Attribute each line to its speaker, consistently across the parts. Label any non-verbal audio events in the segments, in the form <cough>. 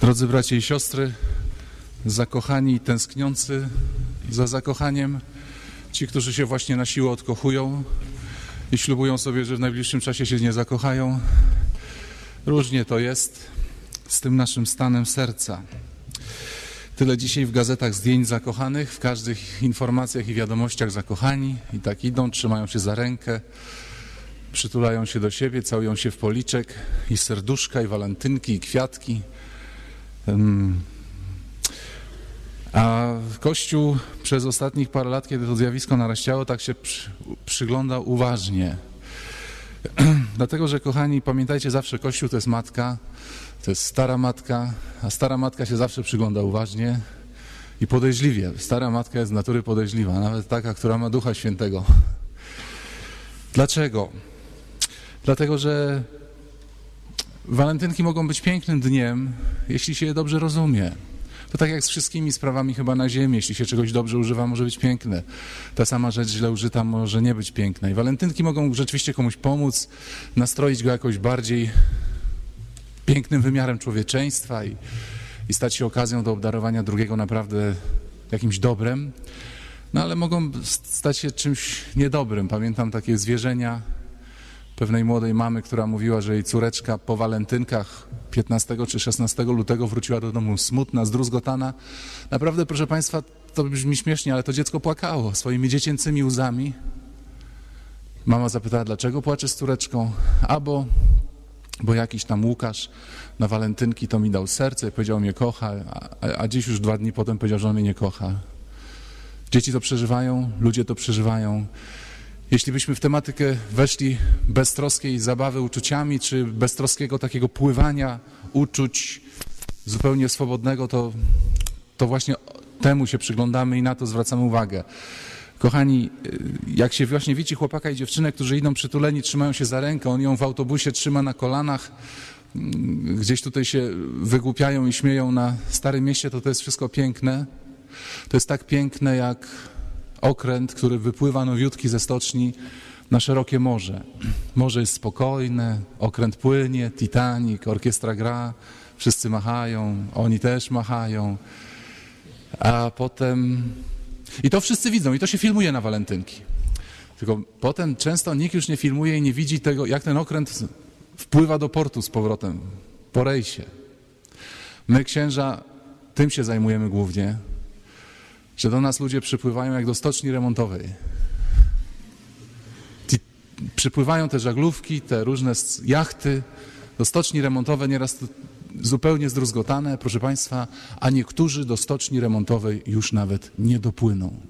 Speaker 1: Drodzy bracia i siostry, zakochani i tęskniący za zakochaniem, ci, którzy się właśnie na siłę odkochują i ślubują sobie, że w najbliższym czasie się nie zakochają, różnie to jest z tym naszym stanem serca. Tyle dzisiaj w gazetach zdjęć zakochanych, w każdych informacjach i wiadomościach zakochani i tak idą, trzymają się za rękę, przytulają się do siebie, całują się w policzek i serduszka, i walentynki, i kwiatki. A Kościół przez ostatnich parę lat, kiedy to zjawisko naraściało, tak się przy, przyglądał uważnie. <clears throat> Dlatego, że kochani, pamiętajcie zawsze, Kościół to jest matka, to jest stara matka, a stara matka się zawsze przygląda uważnie i podejrzliwie. Stara matka jest z natury podejrzliwa, nawet taka, która ma Ducha Świętego. Dlaczego? Dlatego, że walentynki mogą być pięknym dniem, jeśli się je dobrze rozumie. To tak jak z wszystkimi sprawami chyba na ziemi. Jeśli się czegoś dobrze używa, może być piękne. Ta sama rzecz źle użyta może nie być piękna. I walentynki mogą rzeczywiście komuś pomóc, nastroić go jakoś bardziej pięknym wymiarem człowieczeństwa i, i stać się okazją do obdarowania drugiego naprawdę jakimś dobrem. No ale mogą stać się czymś niedobrym. Pamiętam takie zwierzenia pewnej młodej mamy, która mówiła, że jej córeczka po walentynkach 15 czy 16 lutego wróciła do domu smutna, zdruzgotana. Naprawdę, proszę Państwa, to brzmi śmiesznie, ale to dziecko płakało swoimi dziecięcymi łzami. Mama zapytała, dlaczego płacze z córeczką, albo bo jakiś tam Łukasz na walentynki to mi dał serce powiedział, mnie kocha, a, a dziś już dwa dni potem powiedział, że on mnie nie kocha. Dzieci to przeżywają, ludzie to przeżywają. Jeśli byśmy w tematykę weszli beztroskiej zabawy uczuciami, czy beztroskiego takiego pływania uczuć zupełnie swobodnego, to, to właśnie temu się przyglądamy i na to zwracamy uwagę. Kochani, jak się właśnie widzi chłopaka i dziewczynę, którzy idą przytuleni, trzymają się za rękę, on ją w autobusie trzyma na kolanach, gdzieś tutaj się wygłupiają i śmieją na Starym Mieście, to to jest wszystko piękne. To jest tak piękne jak okręt, który wypływa nowiutki ze stoczni na szerokie morze. Morze jest spokojne, okręt płynie, Titanic, orkiestra gra, wszyscy machają, oni też machają, a potem... I to wszyscy widzą i to się filmuje na walentynki. Tylko potem często nikt już nie filmuje i nie widzi tego, jak ten okręt wpływa do portu z powrotem, po rejsie. My, księża, tym się zajmujemy głównie, że do nas ludzie przypływają jak do stoczni remontowej. przypływają te żaglówki, te różne jachty do stoczni remontowej, nieraz zupełnie zdruzgotane, proszę Państwa, a niektórzy do stoczni remontowej już nawet nie dopłyną.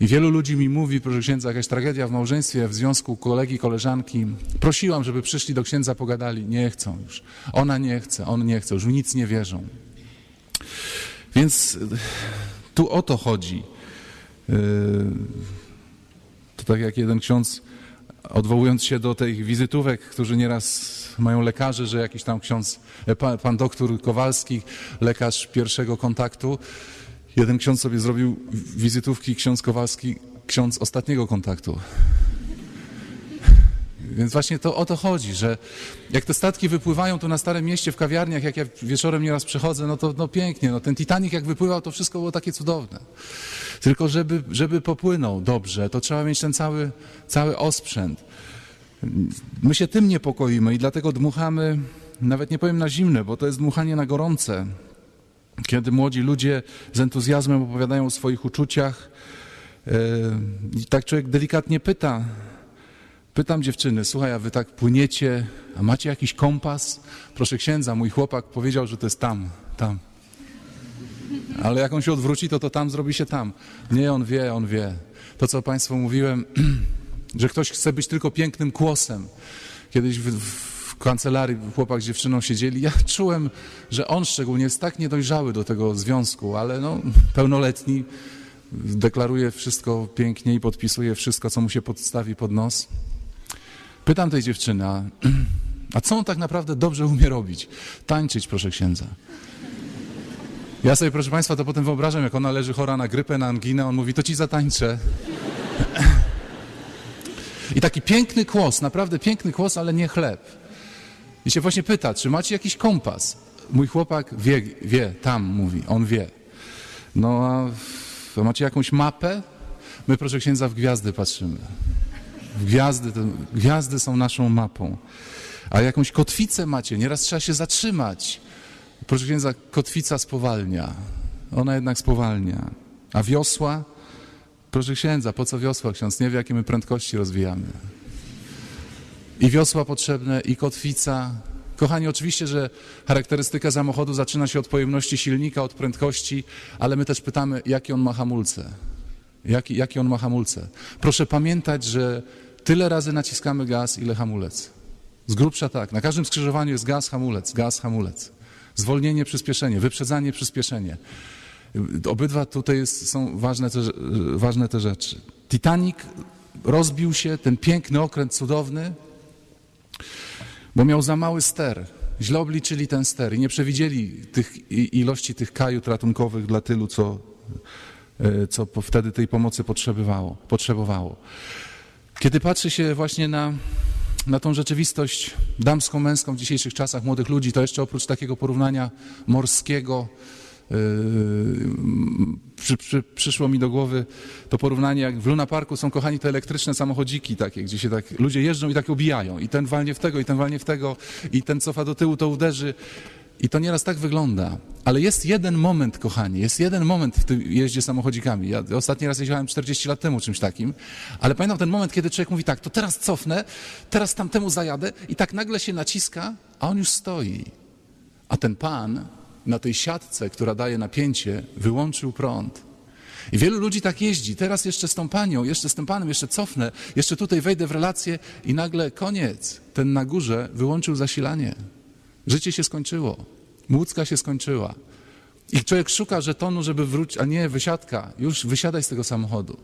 Speaker 1: I wielu ludzi mi mówi, proszę księdza, jakaś tragedia w małżeństwie, w związku kolegi, koleżanki. Prosiłam, żeby przyszli do księdza, pogadali. Nie chcą już. Ona nie chce, on nie chce, już w nic nie wierzą. Więc tu o to chodzi. Yy, to tak jak jeden ksiądz, odwołując się do tych wizytówek, którzy nieraz mają lekarze, że jakiś tam ksiądz, e, pan, pan doktor Kowalski, lekarz pierwszego kontaktu, jeden ksiądz sobie zrobił wizytówki, ksiądz Kowalski, ksiądz ostatniego kontaktu. Więc właśnie to o to chodzi, że jak te statki wypływają tu na Starym Mieście w kawiarniach, jak ja wieczorem nieraz przychodzę, no to no pięknie, no ten Titanic jak wypływał, to wszystko było takie cudowne. Tylko żeby, żeby popłynął dobrze, to trzeba mieć ten cały, cały osprzęt. My się tym niepokoimy i dlatego dmuchamy, nawet nie powiem na zimne, bo to jest dmuchanie na gorące. Kiedy młodzi ludzie z entuzjazmem opowiadają o swoich uczuciach, yy, i tak człowiek delikatnie pyta, Pytam dziewczyny, słuchaj, a wy tak płyniecie, a macie jakiś kompas? Proszę księdza, mój chłopak powiedział, że to jest tam, tam. Ale jak on się odwróci, to to tam zrobi się tam. Nie, on wie, on wie. To, co Państwu mówiłem, <clears throat> że ktoś chce być tylko pięknym kłosem. Kiedyś w, w kancelarii chłopak z dziewczyną siedzieli. Ja czułem, że on szczególnie jest tak niedojrzały do tego związku, ale no, pełnoletni, deklaruje wszystko pięknie i podpisuje wszystko, co mu się podstawi pod nos. Pytam tej dziewczyny, <clears throat> a, co on tak naprawdę dobrze umie robić? Tańczyć, proszę księdza. Ja sobie, proszę Państwa, to potem wyobrażam, jak ona leży chora na grypę, na anginę, on mówi, to ci zatańczę. <clears throat> I taki piękny kłos, naprawdę piękny kłos, ale nie chleb. I się właśnie pyta, czy macie jakiś kompas? mój chłopak wie, wie, tam mówi, on wie. No a macie jakąś mapę? My, proszę księdza, w gwiazdy patrzymy. Gwiazdy, gwiazdy są naszą mapą. A jakąś kotwicę macie, nieraz trzeba się zatrzymać. Proszę księdza, kotwica spowalnia. Ona jednak spowalnia. A wiosła? Proszę księdza, po co wiosła? Ksiądz nie wie, jakie my prędkości rozwijamy. I wiosła potrzebne, i kotwica. Kochani, oczywiście, że charakterystyka samochodu zaczyna się od pojemności silnika, od prędkości, ale my też pytamy, jakie on ma hamulce. Jaki, jaki on ma hamulce. Proszę pamiętać, że tyle razy naciskamy gaz, ile hamulec. Z grubsza tak. Na każdym skrzyżowaniu jest gaz, hamulec, gaz, hamulec. Zwolnienie, przyspieszenie, wyprzedzanie, przyspieszenie. Obydwa tutaj jest, są ważne te, ważne te rzeczy. Titanic rozbił się, ten piękny okręt cudowny, bo miał za mały ster. Źle obliczyli ten ster i nie przewidzieli tych ilości tych kajut ratunkowych dla tylu, co, co wtedy tej pomocy potrzebowało. potrzebowało. Kiedy patrzy się właśnie na, na tą rzeczywistość damsko-męską w dzisiejszych czasach młodych ludzi, to jeszcze oprócz takiego porównania morskiego, Yy, przy, przy, przyszło mi do głowy to porównanie, jak w Luna Parku są kochani te elektryczne samochodziki takie, gdzie się tak ludzie jeżdżą i tak obijają. I ten walnie w tego, i ten walnie w tego, i ten cofa do tyłu, to uderzy. I to nieraz tak wygląda. Ale jest jeden moment, kochani, jest jeden moment w tym jeździe samochodzikami. Ja ostatni raz jeździłem 40 lat temu czymś takim, ale pamiętam ten moment, kiedy człowiek mówi tak, to teraz cofnę, teraz tamtemu zajadę i tak nagle się naciska, a on już stoi. A ten pan na tej siatce, która daje napięcie, wyłączył prąd. I wielu ludzi tak jeździ. Teraz jeszcze z tą panią, jeszcze z tym panem, jeszcze cofnę, jeszcze tutaj wejdę w relację i nagle koniec. Ten na górze wyłączył zasilanie. Życie się skończyło. Młódzka się skończyła. I człowiek szuka żetonu, żeby wrócić, a nie wysiadka. Już wysiadaj z tego samochodu.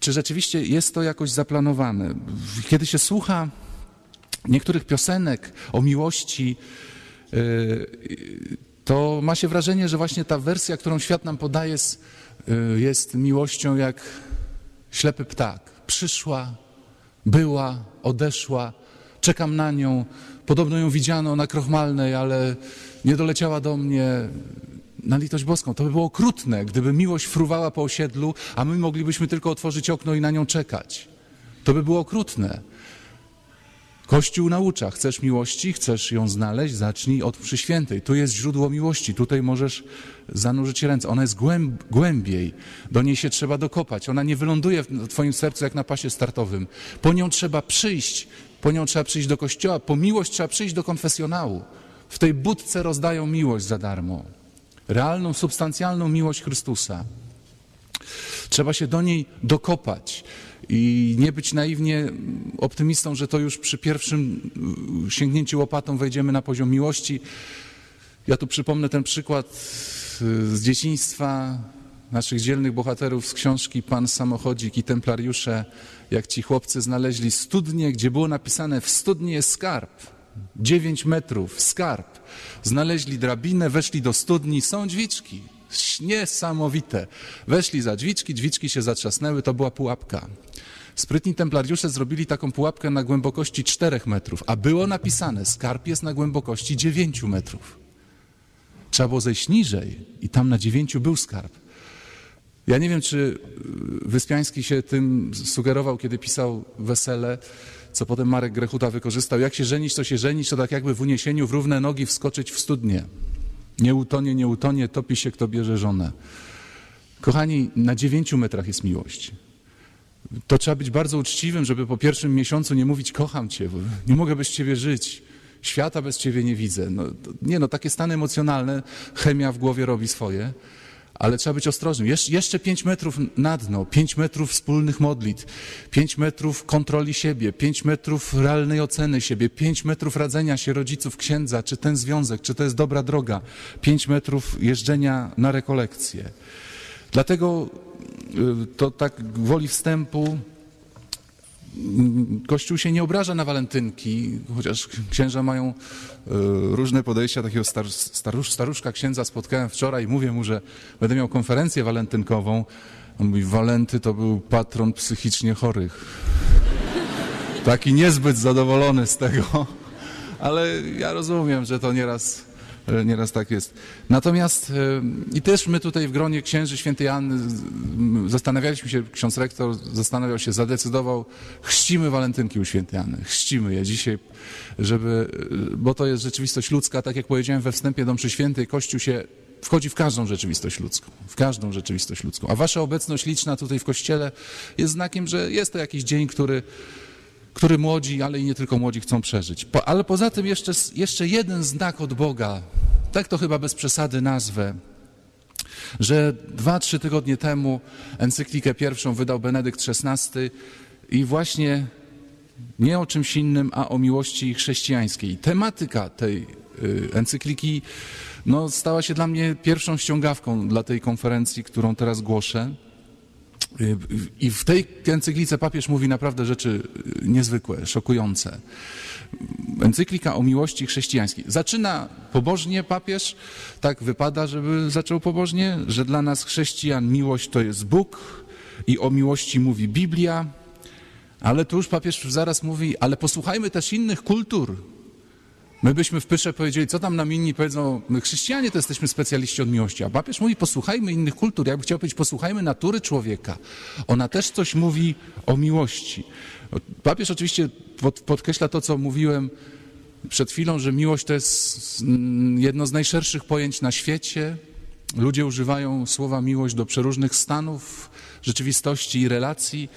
Speaker 1: Czy rzeczywiście jest to jakoś zaplanowane? Kiedy się słucha niektórych piosenek o miłości, yy, to ma się wrażenie, że właśnie ta wersja, którą świat nam podaje, jest, y, jest miłością jak ślepy ptak. Przyszła, była, odeszła, czekam na nią. Podobno ją widziano na Krochmalnej, ale nie doleciała do mnie na litość boską. To by było okrutne, gdyby miłość fruwała po osiedlu, a my moglibyśmy tylko otworzyć okno i na nią czekać. To by było okrutne. Kościół naucza, chcesz miłości, chcesz ją znaleźć, zacznij od przy świętej. Tu jest źródło miłości, tutaj możesz zanurzyć ręce. Ona jest głęb, głębiej, do niej się trzeba dokopać. Ona nie wyląduje w twoim sercu jak na pasie startowym. Po nią trzeba przyjść, po nią trzeba przyjść do kościoła, po miłość trzeba przyjść do konfesjonału. W tej budce rozdają miłość za darmo. Realną, substancjalną miłość Chrystusa. Trzeba się do niej dokopać i nie być naiwnie optymistą, że to już przy pierwszym sięgnięciu łopatą wejdziemy na poziom miłości. Ja tu przypomnę ten przykład z dzieciństwa naszych dzielnych bohaterów z książki Pan Samochodzik i Templariusze, jak ci chłopcy znaleźli studnię, gdzie było napisane w studni jest skarb. Dziewięć metrów, skarb. Znaleźli drabinę, weszli do studni, są drzwiczki. Niesamowite. Weszli za drzwiczki, drzwiczki się zatrzasnęły, to była pułapka. Sprytni templariusze zrobili taką pułapkę na głębokości 4 metrów, a było napisane, skarb jest na głębokości 9 metrów. Trzeba było zejść niżej i tam na 9 był skarb. Ja nie wiem, czy y, Wyspiański się tym sugerował, kiedy pisał Wesele, co potem Marek Grechuta wykorzystał. Jak się żenić, to się żenić, to tak jakby w uniesieniu w równe nogi wskoczyć w studnie. Nie utonie, nie utonie, topi się, kto bierze żonę. Kochani, na dziewięciu metrach jest miłość. To trzeba być bardzo uczciwym, żeby po pierwszym miesiącu nie mówić kocham cię, nie mogę bez ciebie żyć, świata bez ciebie nie widzę. No, nie no, takie stany emocjonalne, chemia w głowie robi swoje, ale trzeba być ostrożnym. Jesz jeszcze pięć metrów na dno, pięć metrów wspólnych modlitw, pięć metrów kontroli siebie, pięć metrów realnej oceny siebie, pięć metrów radzenia się rodziców, księdza, czy ten związek, czy to jest dobra droga, pięć metrów jeżdżenia na rekolekcje. Dlatego y, to tak gwoli wstępu Kościół się nie obraża na walentynki, chociaż księża mają y, różne podejścia. Takiego star, starusz, staruszka księdza spotkałem wczoraj i mówię mu, że będę miał konferencję walentynkową. On mówi, Walenty to był patron psychicznie chorych. Taki niezbyt zadowolony z tego, ale ja rozumiem, że to nieraz E, Nieraz tak jest. Natomiast e, i też my tutaj w gronie księży świętej Anny zastanawialiśmy się, ksiądz rektor zastanawiał się, zadecydował, chrzcimy walentynki u świętej Anny, chrzcimy je dzisiaj, żeby, e, bo to jest rzeczywistość ludzka, tak jak powiedziałem we wstępie do mszy świętej, Kościół się wchodzi w każdą rzeczywistość ludzką, w każdą rzeczywistość ludzką. A wasza obecność liczna tutaj w Kościele jest znakiem, że jest to jakiś dzień, który który młodzi, ale i nie tylko młodzi chcą przeżyć. Po, ale poza tym jeszcze, jeszcze jeden znak od Boga, tak to chyba bez przesady nazwę, że dwa, trzy tygodnie temu encyklikę pierwszą wydał Benedykt XVI i właśnie nie o czymś innym, a o miłości chrześcijańskiej. Tematyka tej y, encykliki no, stała się dla mnie pierwszą ściągawką dla tej konferencji, którą teraz głoszę. Y, I w tej encyklice papież mówi naprawdę rzeczy y, niezwykłe, szokujące. Encyklika o miłości chrześcijańskiej. Zaczyna pobożnie papież, tak wypada, żeby zaczął pobożnie, że dla nas chrześcijan miłość to jest Bóg i o miłości mówi Biblia, ale tu już papież zaraz mówi, ale posłuchajmy też innych kultur. My byśmy w Pysze powiedzieli, co tam nam inni powiedzą, my chrześcijanie to jesteśmy specjaliści od miłości, a papież mówi, posłuchajmy innych kultur. Ja bym chciał powiedzieć, posłuchajmy natury człowieka. Ona też coś mówi o miłości. Papież oczywiście pod, podkreśla to, co mówiłem przed chwilą, że miłość to jest jedno z najszerszych pojęć na świecie. Ludzie używają słowa miłość do przeróżnych stanów, rzeczywistości i relacji.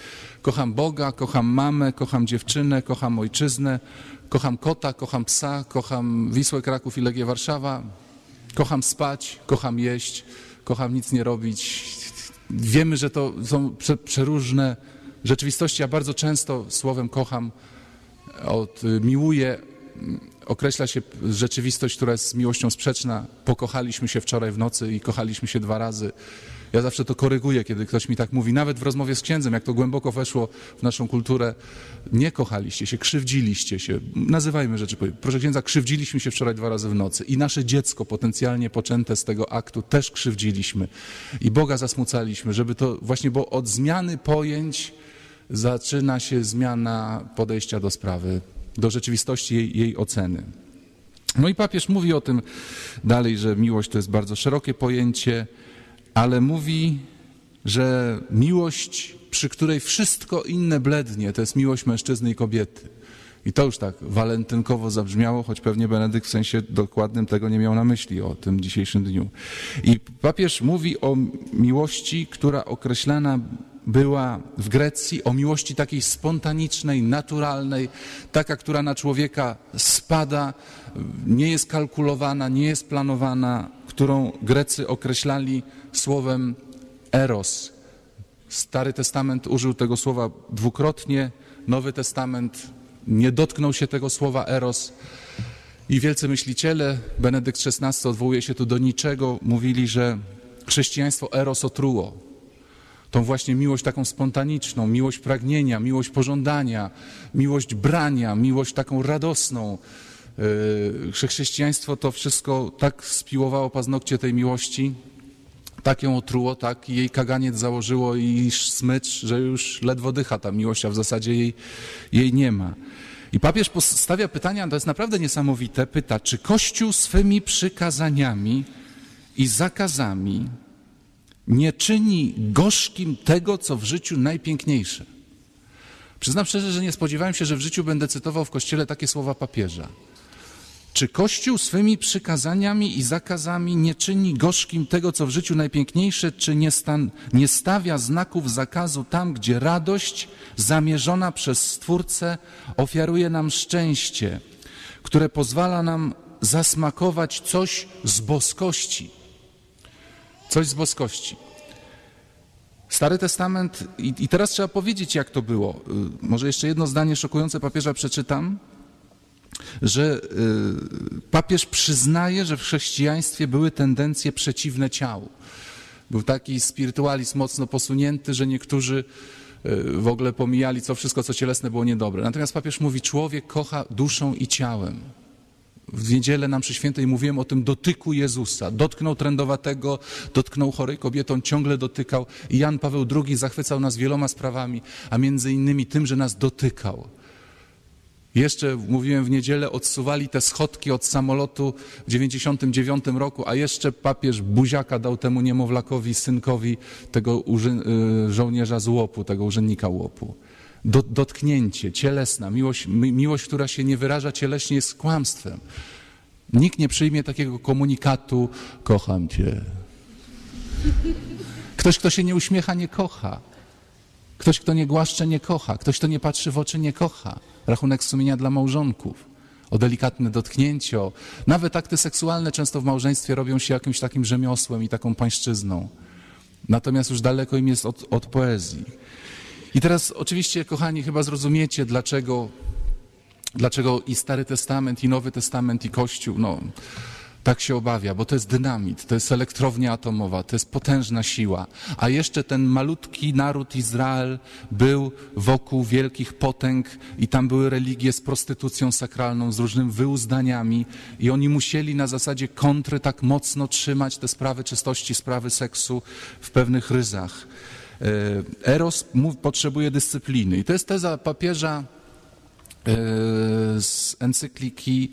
Speaker 1: Kocham Boga, kocham mamę, kocham dziewczynę, kocham ojczyznę, kocham kota, kocham psa, kocham Wisłę Kraków i Legię Warszawa, kocham spać, kocham jeść, kocham nic nie robić. Wiemy, że to są prze, przeróżne rzeczywistości, a bardzo często słowem kocham od y, miłuję mm, określa się rzeczywistość, która jest z miłością sprzeczna. Pokochaliśmy się wczoraj w nocy i kochaliśmy się dwa razy. Ja zawsze to koryguję, kiedy ktoś mi tak mówi, nawet w rozmowie z księdzem, jak to głęboko weszło w naszą kulturę. Nie kochaliście się, krzywdziliście się. Nazywajmy rzeczy. Proszę księdza, krzywdziliśmy się wczoraj dwa razy w nocy i nasze dziecko potencjalnie poczęte z tego aktu też krzywdziliśmy i Boga zasmucaliśmy, żeby to właśnie, bo od zmiany pojęć zaczyna się zmiana podejścia do sprawy, do rzeczywistości jej, jej oceny. No i papież mówi o tym dalej, że miłość to jest bardzo szerokie pojęcie, ale mówi, że miłość, przy której wszystko inne blednie, to jest miłość mężczyzny i kobiety. I to już tak walentynkowo zabrzmiało, choć pewnie Benedykt w sensie dokładnym tego nie miał na myśli o tym dzisiejszym dniu. I papież mówi o miłości, która określana była w Grecji, o miłości takiej spontanicznej, naturalnej, taka, która na człowieka spada, nie jest kalkulowana, nie jest planowana, którą Grecy określali słowem eros. Stary Testament użył tego słowa dwukrotnie, Nowy Testament nie dotknął się tego słowa eros. I wielcy myśliciele, Benedykt XVI odwołuje się tu do niczego, mówili, że chrześcijaństwo eros otruło. Tą właśnie miłość taką spontaniczną, miłość pragnienia, miłość pożądania, miłość brania, miłość taką radosną. Yy, chrześcijaństwo to wszystko tak spiłowało paznokcie tej miłości, tak ją otruło, tak jej kaganiec założyło i smycz, że już ledwo dycha ta miłość, a w zasadzie jej, jej nie ma. I papież postawia pytania, to jest naprawdę niesamowite, pyta, czy Kościół swymi przykazaniami i zakazami nie czyni gorzkim tego, co w życiu najpiękniejsze. Przyznam szczerze, że nie spodziewałem się, że w życiu będę cytował w Kościele takie słowa papieża. Czy Kościół swymi przykazaniami i zakazami nie czyni gorzkim tego, co w życiu najpiękniejsze, czy nie, stan, nie stawia znaków zakazu tam, gdzie radość zamierzona przez Stwórcę ofiaruje nam szczęście, które pozwala nam zasmakować coś z boskości? Coś z boskości. Stary Testament, i, i teraz trzeba powiedzieć, jak to było. Y, Może jeszcze jedno zdanie szokujące papieża przeczytam że y, papież przyznaje, że w chrześcijaństwie były tendencje przeciwne ciału. Był taki spirytualizm mocno posunięty, że niektórzy y, w ogóle pomijali co wszystko, co cielesne było niedobre. Natomiast papież mówi, człowiek kocha duszą i ciałem. W niedzielę nam przy świętej mówiłem o tym dotyku Jezusa. Dotknął trędowatego, dotknął chorej kobietą, ciągle dotykał. Jan Paweł II zachwycał nas wieloma sprawami, a między innymi tym, że nas dotykał. Jeszcze, mówiłem w niedzielę, odsuwali te schodki od samolotu w 99 roku, a jeszcze papież buziaka dał temu niemowlakowi, synkowi tego y, żołnierza z łopu, tego urzędnika łopu. dotknięcie, cielesna, miłość, miłość, która się nie wyraża cieleśnie, jest kłamstwem. Nikt nie przyjmie takiego komunikatu, kocham cię. Ktoś, kto się nie uśmiecha, nie kocha. Ktoś, kto nie głaszcze, nie kocha. Ktoś, kto nie patrzy w oczy, nie kocha. Rachunek sumienia dla małżonków. O delikatne dotknięcie. Nawet akty seksualne często w małżeństwie robią się jakimś takim rzemiosłem i taką pańszczyzną. Natomiast już daleko im jest od, od poezji. I teraz oczywiście, kochani, chyba zrozumiecie, dlaczego, dlaczego i Stary Testament, i Nowy Testament, i Kościół, no, tak się obawia, bo to jest dynamit, to jest elektrownia atomowa, to jest potężna siła. A jeszcze ten malutki naród Izrael był wokół wielkich potęg i tam były religie z prostytucją sakralną, z różnymi wyuzdaniami i oni musieli na zasadzie kontry tak mocno trzymać te sprawy czystości, sprawy seksu w pewnych ryzach. E, Eros potrzebuje dyscypliny i to jest teza papieża e, z encykliki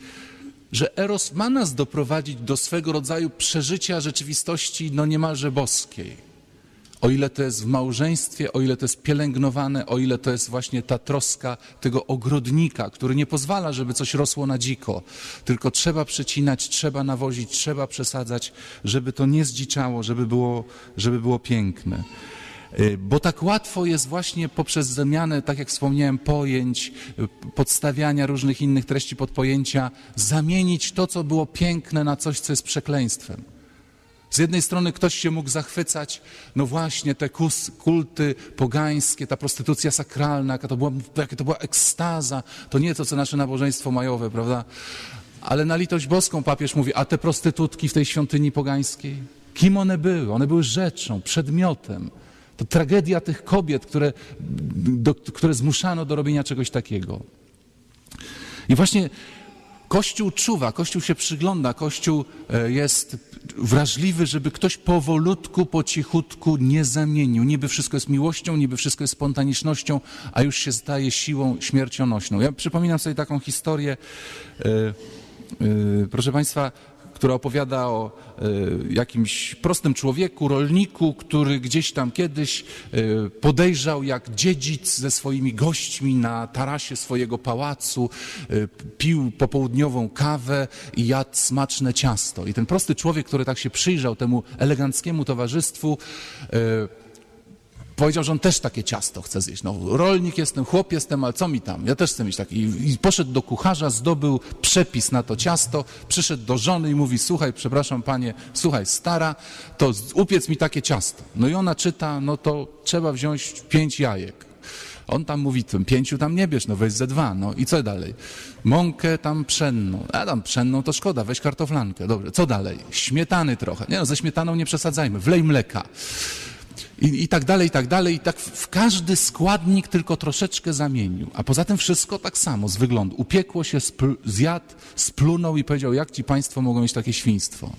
Speaker 1: że Eros ma nas doprowadzić do swego rodzaju przeżycia rzeczywistości no niemalże boskiej. O ile to jest w małżeństwie, o ile to jest pielęgnowane, o ile to jest właśnie ta troska tego ogrodnika, który nie pozwala, żeby coś rosło na dziko, tylko trzeba przecinać, trzeba nawozić, trzeba przesadzać, żeby to nie zdziczało, żeby było, żeby było piękne. Y, bo tak łatwo jest właśnie poprzez zmianę, tak jak wspomniałem, pojęć, y, podstawiania różnych innych treści pod pojęcia, zamienić to, co było piękne, na coś, co jest przekleństwem. Z jednej strony ktoś się mógł zachwycać, no właśnie te kulty pogańskie, ta prostytucja sakralna, jaka to była, jaka to była ekstaza, to nie to, co nasze nabożeństwo majowe, prawda? Ale na litość boską papież mówi, a te prostytutki w tej świątyni pogańskiej, kim one były? One były rzeczą, przedmiotem. To tragedia tych kobiet, które, do, które zmuszano do robienia czegoś takiego. I właśnie Kościół czuwa, Kościół się przygląda, Kościół e, jest wrażliwy, żeby ktoś powolutku, po cichutku nie zamienił. Niby wszystko jest miłością, niby wszystko jest spontanicznością, a już się staje siłą śmiercionośną. Ja przypominam sobie taką historię, e, e, proszę Państwa, która opowiada o e, jakimś prostym człowieku, rolniku, który gdzieś tam kiedyś e, podejrzał, jak dziedzic ze swoimi gośćmi na tarasie swojego pałacu e, pił popołudniową kawę i jadł smaczne ciasto. I ten prosty człowiek, który tak się przyjrzał temu eleganckiemu towarzystwu, Powiedział, że on też takie ciasto chce zjeść. No, rolnik jestem, chłop jestem, ale co mi tam? Ja też chcę mieć takie. I, I poszedł do kucharza, zdobył przepis na to ciasto, przyszedł do żony i mówi, słuchaj, przepraszam panie, słuchaj, stara, to upiec mi takie ciasto. No i ona czyta, no to trzeba wziąć pięć jajek. On tam mówi, tym pięciu tam nie bierz, no weź ze dwa, no i co dalej? Mąkę tam pszenną, a tam pszenną to szkoda, weź kartoflankę, dobrze, co dalej? Śmietany trochę, nie no, ze śmietaną nie przesadzajmy, wlej mleka i, i tak dalej, i tak dalej. I tak w każdy składnik tylko troszeczkę zamienił. A poza tym wszystko tak samo z wyglądu. Upiekło się, spl zjadł, splunął i powiedział, jak ci państwo mogą mieć takie świństwo.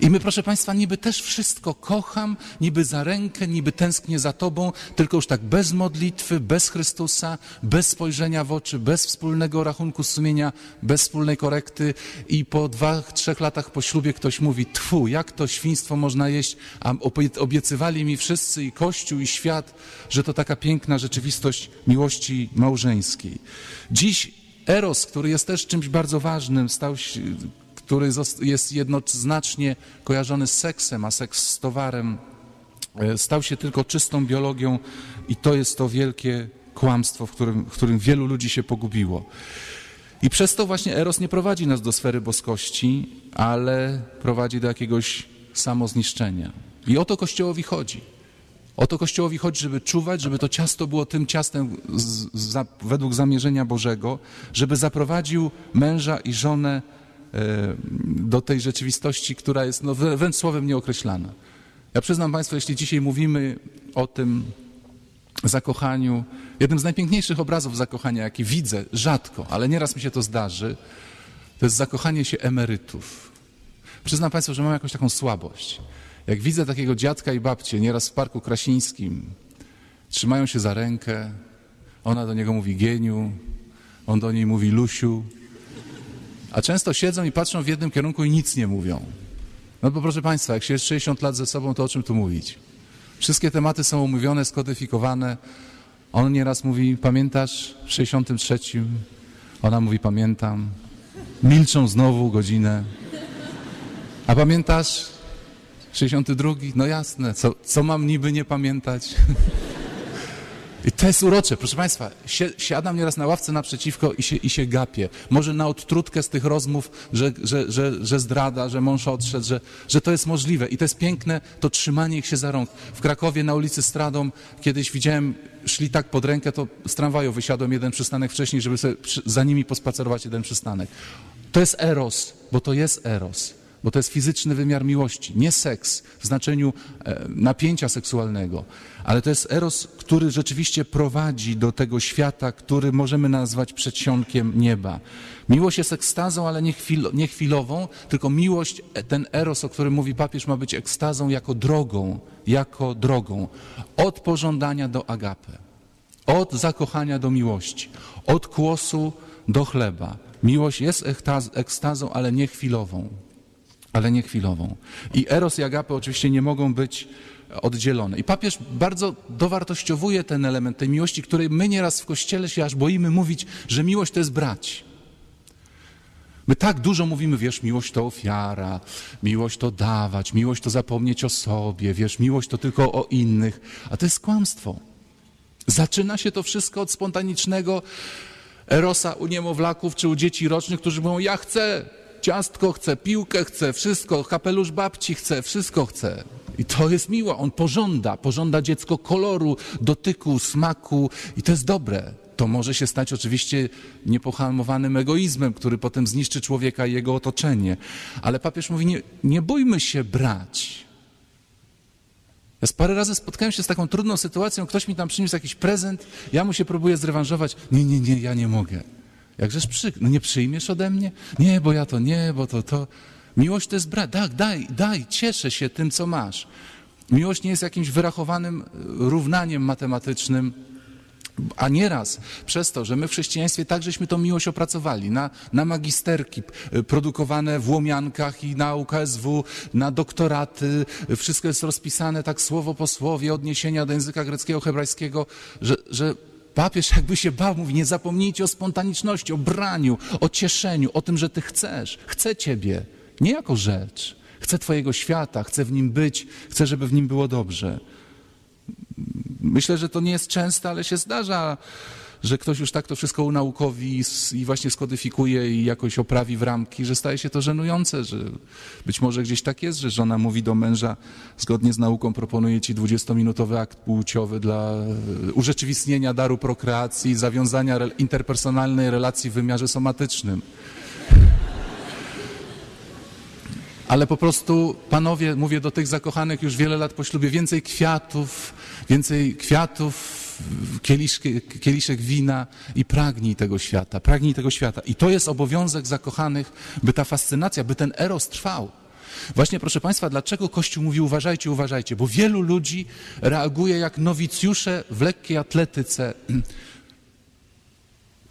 Speaker 1: I my, proszę Państwa, niby też wszystko kocham, niby za rękę, niby tęsknię za Tobą, tylko już tak bez modlitwy, bez Chrystusa, bez spojrzenia w oczy, bez wspólnego rachunku sumienia, bez wspólnej korekty i po dwóch, trzech latach po ślubie ktoś mówi, tfu, jak to świństwo można jeść, a obiecywali mi wszyscy i Kościół i świat, że to taka piękna rzeczywistość miłości małżeńskiej. Dziś Eros, który jest też czymś bardzo ważnym, stał się, który jest jednoznacznie kojarzony z seksem, a seks z towarem, e, stał się tylko czystą biologią i to jest to wielkie kłamstwo, w którym, w którym wielu ludzi się pogubiło. I przez to właśnie Eros nie prowadzi nas do sfery boskości, ale prowadzi do jakiegoś samozniszczenia. I o to Kościołowi chodzi. O to Kościołowi chodzi, żeby czuwać, żeby to ciasto było tym ciastem z, z, według zamierzenia Bożego, żeby zaprowadził męża i żonę do tej rzeczywistości, która jest no, wręcz słowem nieokreślana. Ja przyznam Państwu, jeśli dzisiaj mówimy o tym zakochaniu, jednym z najpiękniejszych obrazów zakochania, jaki widzę, rzadko, ale nieraz mi się to zdarzy, to jest zakochanie się emerytów. Przyznam Państwu, że mam jakąś taką słabość. Jak widzę takiego dziadka i babcię, nieraz w Parku Krasińskim, trzymają się za rękę, ona do niego mówi geniu, on do niej mówi Lusiu. A często siedzą i patrzą w jednym kierunku i nic nie mówią. No bo proszę Państwa, jak się jest 60 lat ze sobą, to o czym tu mówić? Wszystkie tematy są omówione, skodyfikowane. On nieraz mówi, pamiętasz, w 63. Ona mówi, pamiętam. Milczą znowu godzinę. A pamiętasz, 62? No jasne, co, co mam niby nie pamiętać? <laughs> I to jest urocze, proszę Państwa. Si siadam nieraz na ławce naprzeciwko i się, i się gapię. Może na odtrutkę z tych rozmów, że, że, że, że zdrada, że mąż odszedł, że, że to jest możliwe. I to jest piękne, to trzymanie ich się za rąk. W Krakowie na ulicy Stradą kiedyś widziałem, szli tak pod rękę, to z tramwaju wysiadłem jeden przystanek wcześniej, żeby sobie za nimi pospacerować jeden przystanek. To jest eros, bo to jest eros bo to jest fizyczny wymiar miłości, nie seks w znaczeniu e, napięcia seksualnego, ale to jest eros, który rzeczywiście prowadzi do tego świata, który możemy nazwać przedsionkiem nieba. Miłość jest ekstazą, ale nie, chwil, nie chwilową, tylko miłość, e, ten eros, o którym mówi papież, ma być ekstazą jako drogą, jako drogą, od pożądania do agapę, od zakochania do miłości, od kłosu do chleba. Miłość jest ekstazą, ale nie chwilową ale nie chwilową. I eros i agape oczywiście nie mogą być oddzielone. I papież bardzo dowartościowuje ten element tej miłości, której my nieraz w Kościele się aż boimy mówić, że miłość to jest brać. My tak dużo mówimy, wiesz, miłość to ofiara, miłość to dawać, miłość to zapomnieć o sobie, wiesz, miłość to tylko o innych, a to jest kłamstwo. Zaczyna się to wszystko od spontanicznego erosa u niemowlaków czy u dzieci rocznych, którzy mówią, ja chcę, ciastko chce, piłkę chce, wszystko, kapelusz babci chce, wszystko chce. I to jest miło, on pożąda, pożąda dziecko koloru, dotyku, smaku i to jest dobre. To może się stać oczywiście niepohamowanym egoizmem, który potem zniszczy człowieka i jego otoczenie. Ale papież mówi, nie, nie bójmy się brać. Ja parę razy spotkałem się z taką trudną sytuacją, ktoś mi tam przyniósł jakiś prezent, ja mu się próbuję zrewanżować. Nie, nie, nie, ja nie mogę. Jakżeż przy... No nie przyjmiesz ode mnie? Nie, bo ja to nie, bo to to. Miłość to jest. Tak, daj, daj, cieszę się tym, co masz. Miłość nie jest jakimś wyrachowanym e, równaniem matematycznym, a nieraz przez to, że my w chrześcijaństwie takżeśmy tą miłość opracowali na, na magisterki produkowane w Łomiankach i na UKSW, na doktoraty, wszystko jest rozpisane tak słowo po słowie, odniesienia do języka greckiego, hebrajskiego, że, że Papież jakby się bał, mówi, nie zapomnijcie o spontaniczności, o braniu, o cieszeniu, o tym, że Ty chcesz. Chcę Ciebie, nie jako rzecz. Chcę Twojego świata, chcę w nim być, chcę, żeby w nim było dobrze. Myślę, że to nie jest częste, ale się zdarza że ktoś już tak to wszystko unaukowi i właśnie skodyfikuje i jakoś oprawi w ramki, że staje się to żenujące, że być może gdzieś tak jest, że żona mówi do męża, zgodnie z nauką proponuje ci 20-minutowy akt płciowy dla e, urzeczywistnienia daru prokreacji, zawiązania interpersonalnej relacji w wymiarze somatycznym. ale po prostu, panowie, mówię do tych zakochanych już wiele lat po ślubie, więcej kwiatów, więcej kwiatów, kieliszek wina i pragnij tego świata, pragnij tego świata. I to jest obowiązek zakochanych, by ta fascynacja, by ten eros trwał. Właśnie, proszę Państwa, dlaczego Kościół mówi uważajcie, uważajcie? Bo wielu ludzi reaguje jak nowicjusze w lekkiej atletyce, <clears throat>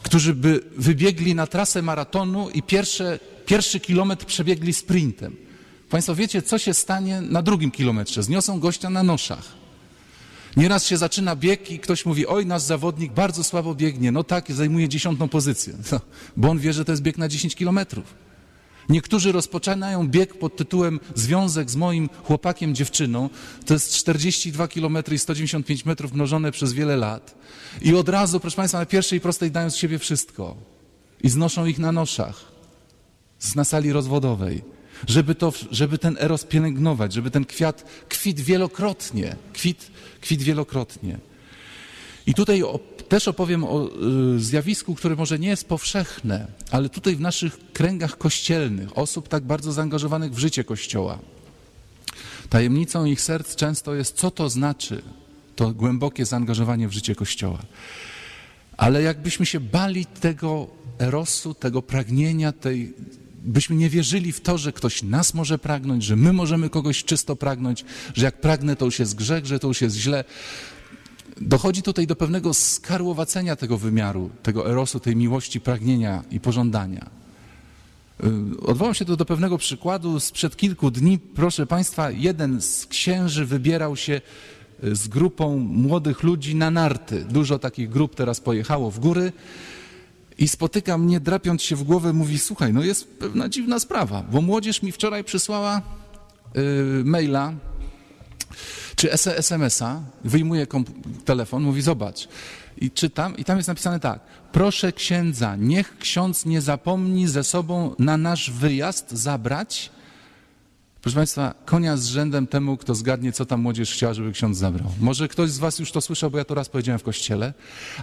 Speaker 1: którzy by wybiegli na trasę maratonu i pierwsze, pierwszy kilometr przebiegli sprintem. Państwo wiecie, co się stanie na drugim kilometrze? Zniosą gościa na noszach. Nieraz się zaczyna bieg i ktoś mówi, oj, nasz zawodnik bardzo słabo biegnie. No tak, zajmuje dziesiątą pozycję, <laughs> no, bo on wie, że to jest bieg na 10 kilometrów. Niektórzy rozpoczynają bieg pod tytułem Związek z moim chłopakiem, dziewczyną. To jest 42 km i 195 metrów mnożone przez wiele lat. I od razu, proszę Państwa, na pierwszej prostej dają z siebie wszystko. I znoszą ich na noszach. Na sali rozwodowej żeby, to, żeby ten eros pielęgnować, żeby ten kwiat kwit wielokrotnie, kwit, kwit wielokrotnie. I tutaj też opowiem o y, zjawisku, które może nie jest powszechne, ale tutaj w naszych kręgach kościelnych, osób tak bardzo zaangażowanych w życie Kościoła. Tajemnicą ich serc często jest, co to znaczy to głębokie zaangażowanie w życie Kościoła. Ale jakbyśmy się bali tego erosu, tego pragnienia, tej byśmy nie wierzyli w to, że ktoś nas może pragnąć, że my możemy kogoś czysto pragnąć, że jak pragnę, to już jest grzech, że to już jest źle. dochodzi tutaj do pewnego skarłowacenia tego wymiaru, tego erosu, tej miłości, pragnienia i pożądania. Y, odwołam się tu do pewnego przykładu. Sprzed kilku dni, proszę Państwa, jeden z księży wybierał się y, z grupą młodych ludzi na narty. Dużo takich grup teraz pojechało w góry i spotyka mnie, drapiąc się w głowę, mówi: Słuchaj, no jest pewna dziwna sprawa, bo młodzież mi wczoraj przysłała y, maila czy SMS-a, wyjmuje telefon, mówi: Zobacz. I czytam, i tam jest napisane tak. Proszę księdza, niech ksiądz nie zapomni ze sobą na nasz wyjazd zabrać. Proszę Państwa, konia z rzędem temu, kto zgadnie, co tam młodzież chciała, żeby ksiądz zabrał. Może ktoś z Was już to słyszał, bo ja to raz powiedziałem w kościele,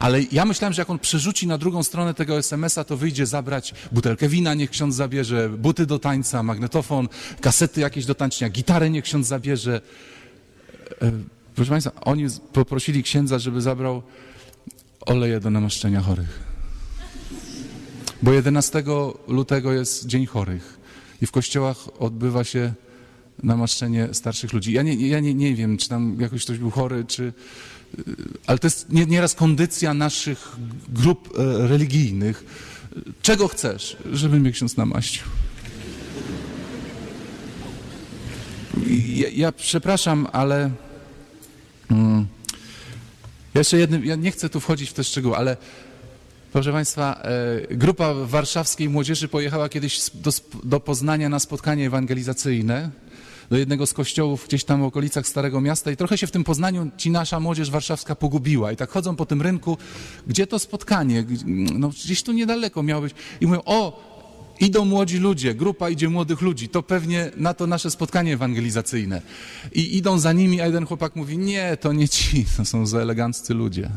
Speaker 1: ale ja myślałem, że jak on przerzuci na drugą stronę tego SMS-a, to wyjdzie zabrać butelkę wina, niech ksiądz zabierze, buty do tańca, magnetofon, kasety jakieś do tańczenia, gitarę niech ksiądz zabierze. E, proszę Państwa, oni poprosili księdza, żeby zabrał oleje do namaszczenia chorych. Bo 11 lutego jest Dzień Chorych i w kościołach odbywa się namaszczenie starszych ludzi. Ja nie, ja nie, nie wiem, czy tam jakoś ktoś był chory, czy... Ale to jest nieraz kondycja naszych grup e, religijnych. Czego chcesz, żeby mnie ksiądz namaścił? Ja, ja przepraszam, ale... Mm, jeszcze jednym, ja nie chcę tu wchodzić w te szczegóły, ale proszę Państwa, e, grupa warszawskiej młodzieży pojechała kiedyś do, do Poznania na spotkanie ewangelizacyjne do jednego z kościołów gdzieś tam w okolicach Starego Miasta i trochę się w tym Poznaniu ci nasza młodzież warszawska pogubiła i tak chodzą po tym rynku, gdzie to spotkanie, no gdzieś tu niedaleko miało być i mówią, o, Idą młodzi ludzie, grupa idzie młodych ludzi, to pewnie na to nasze spotkanie ewangelizacyjne. I idą za nimi, a jeden chłopak mówi, nie, to nie ci, <laughs> to są za eleganccy ludzie.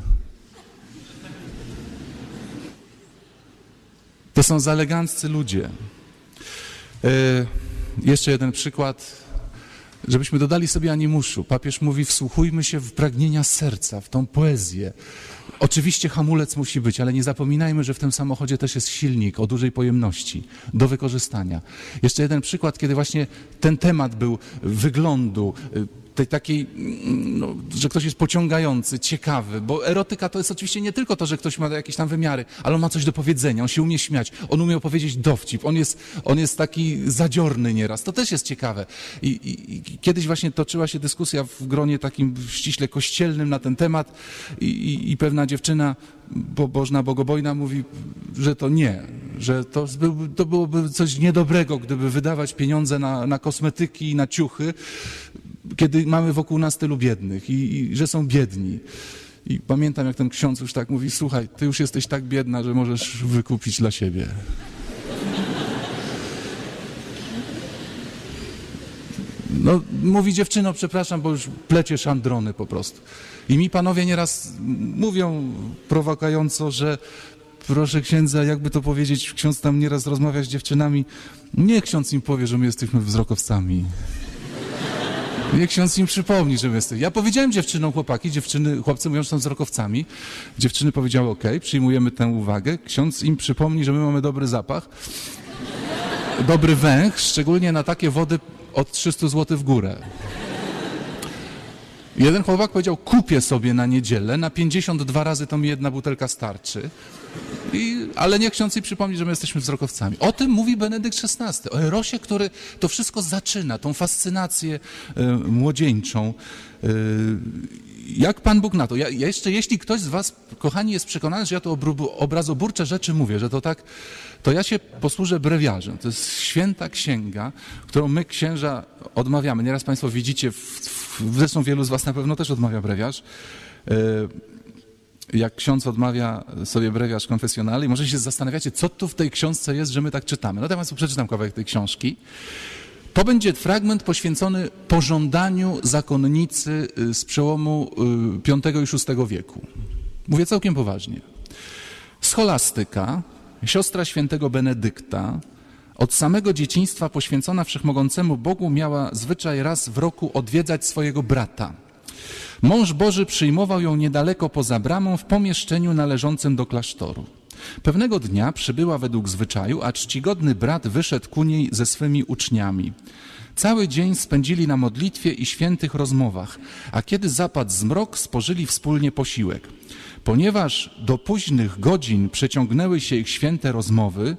Speaker 1: To są za eleganccy ludzie. Yy, jeszcze jeden przykład, żebyśmy dodali sobie animuszu. Papież mówi, wsłuchujmy się w pragnienia serca, w tą poezję, Oczywiście hamulec musi być, ale nie zapominajmy, że w tym samochodzie też jest silnik o dużej pojemności do wykorzystania. Jeszcze jeden przykład, kiedy właśnie ten temat był wyglądu, tej takiej, no, że ktoś jest pociągający, ciekawy, bo erotyka to jest oczywiście nie tylko to, że ktoś ma jakieś tam wymiary, ale on ma coś do powiedzenia, on się umie śmiać, on umie opowiedzieć dowcip, on jest, on jest taki zadziorny nieraz, to też jest ciekawe. I, i, I, kiedyś właśnie toczyła się dyskusja w gronie takim ściśle kościelnym na ten temat i, i pewna dziewczyna pobożna, bogobojna mówi, że to nie, że to, był, to byłoby coś niedobrego, gdyby wydawać pieniądze na, na kosmetyki i na ciuchy, kiedy mamy wokół nas tylu biednych i, i że są biedni. I pamiętam, jak ten ksiądz już tak mówi, słuchaj, ty już jesteś tak biedna, że możesz wykupić dla siebie. No, mówi dziewczyno, przepraszam, bo już plecie szandrony po prostu. I mi panowie nieraz mówią prowokująco, że proszę księdza, jakby to powiedzieć, ksiądz tam nieraz rozmawia z dziewczynami, nie ksiądz im powie, że my jesteśmy wzrokowcami. Niech ksiądz im przypomni, że jesteśmy. Ja powiedziałem dziewczynom, chłopaki, dziewczyny, chłopcy mówią, że są wzrokowcami. Dziewczyny powiedziały, ok, przyjmujemy tę uwagę. Ksiądz im przypomni, że my mamy dobry zapach, dobry węch, szczególnie na takie wody od 300 zł w górę. Jeden chłopak powiedział, kupię sobie na niedzielę, na 52 razy to mi jedna butelka starczy. I, ale niech ksiądz jej przypomni, że my jesteśmy wzrokowcami. O tym mówi Benedykt XVI, o Erosie, który to wszystko zaczyna, tą fascynację y, młodzieńczą. Y, jak Pan Bóg na to? Ja, jeszcze jeśli ktoś z Was, kochani, jest przekonany, że ja to obrazoburcze rzeczy mówię, że to tak, to ja się posłużę brewiarzem. To jest święta księga, którą my księża odmawiamy. Nieraz Państwo widzicie, w, w, zresztą wielu z Was na pewno też odmawia brewiarz. Y, jak ksiądz odmawia sobie brewiarz konfesjonalny może się zastanawiacie, co tu w tej książce jest, że my tak czytamy. No Państwu przeczytam kawałek tej książki. To będzie fragment poświęcony pożądaniu zakonnicy y, z przełomu V y, i VI wieku. Mówię całkiem poważnie. Scholastyka, siostra świętego Benedykta, od samego dzieciństwa poświęcona wszechmogącemu Bogu miała zwyczaj raz w roku odwiedzać swojego brata – Mąż Boży przyjmował ją niedaleko poza bramą w pomieszczeniu należącym do klasztoru. Pewnego dnia przybyła według zwyczaju, a czcigodny brat wyszedł ku niej ze swymi uczniami. Cały dzień spędzili na modlitwie i świętych rozmowach, a kiedy zapadł zmrok, spożyli wspólnie posiłek. Ponieważ do późnych godzin przeciągnęły się ich święte rozmowy,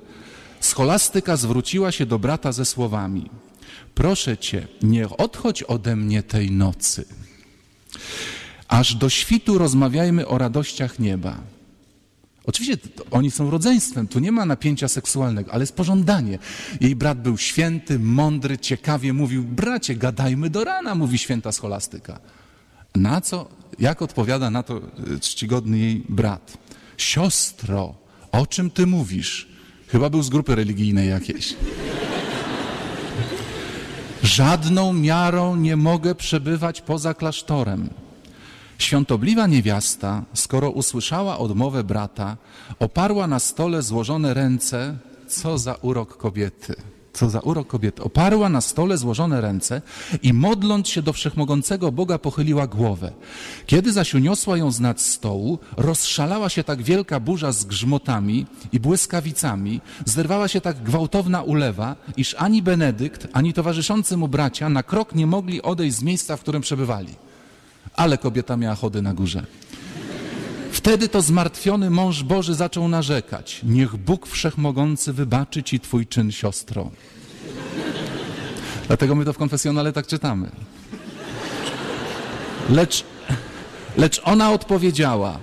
Speaker 1: scholastyka zwróciła się do brata ze słowami: Proszę cię, nie odchodź ode mnie tej nocy. Aż do świtu rozmawiajmy o radościach nieba. Oczywiście oni są rodzeństwem, tu nie ma napięcia seksualnego, ale jest pożądanie. Jej brat był święty, mądry, ciekawie mówił, bracie, gadajmy do rana, mówi święta scholastyka. Na co, jak odpowiada na to e, czcigodny jej brat? Siostro, o czym ty mówisz? Chyba był z grupy religijnej jakiejś. Żadną miarą nie mogę przebywać poza klasztorem. Świątobliwa niewiasta, skoro usłyszała odmowę brata, oparła na stole złożone ręce, co za urok kobiety. Co za urok kobiety. Oparła na stole złożone ręce i modląc się do wszechmogącego Boga pochyliła głowę. Kiedy zaś uniosła ją z nad stołu, rozszalała się tak wielka burza z grzmotami i błyskawicami, zerwała się tak gwałtowna ulewa, iż ani Benedykt, ani towarzyszący mu bracia na krok nie mogli odejść z miejsca, w którym przebywali ale kobieta miała chody na górze. Wtedy to zmartwiony mąż Boży zaczął narzekać. Niech Bóg Wszechmogący wybaczy ci twój czyn, siostro. Dlatego my to w konfesjonale tak czytamy. Lecz, lecz ona odpowiedziała,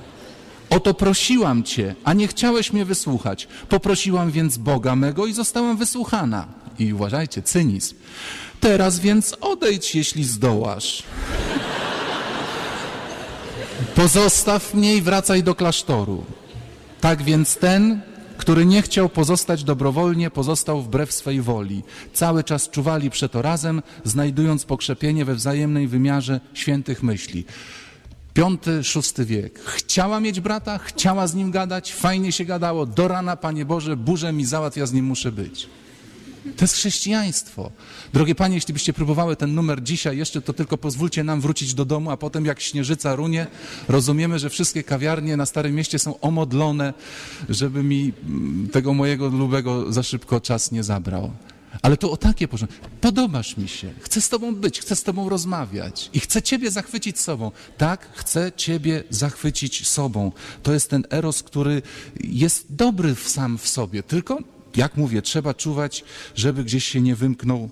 Speaker 1: oto prosiłam cię, a nie chciałeś mnie wysłuchać. Poprosiłam więc Boga mego i zostałam wysłuchana. I uważajcie, cynizm. Teraz więc odejdź, jeśli zdołasz. Pozostaw mnie i wracaj do klasztoru. Tak więc ten, który nie chciał pozostać dobrowolnie, pozostał wbrew swej woli. Cały czas czuwali przeto razem, znajdując pokrzepienie we wzajemnej wymiarze świętych myśli. Piąty, szósty wiek. Chciała mieć brata, chciała z nim gadać, fajnie się gadało. Do rana, Panie Boże, burzę mi załatw, ja z nim muszę być. To jest chrześcijaństwo. Drogie panie, jeśli byście próbowały ten numer dzisiaj jeszcze, to tylko pozwólcie nam wrócić do domu, a potem jak śnieżyca runie, rozumiemy, że wszystkie kawiarnie na Starym Mieście są omodlone, żeby mi mm, tego mojego lubego za szybko czas nie zabrał. Ale to o takie porządki. Podobasz mi się, chcę z Tobą być, chcę z Tobą rozmawiać i chcę Ciebie zachwycić sobą. Tak, chcę Ciebie zachwycić sobą. To jest ten eros, który jest dobry sam w sobie, tylko jak mówię, trzeba czuwać, żeby gdzieś się nie wymknął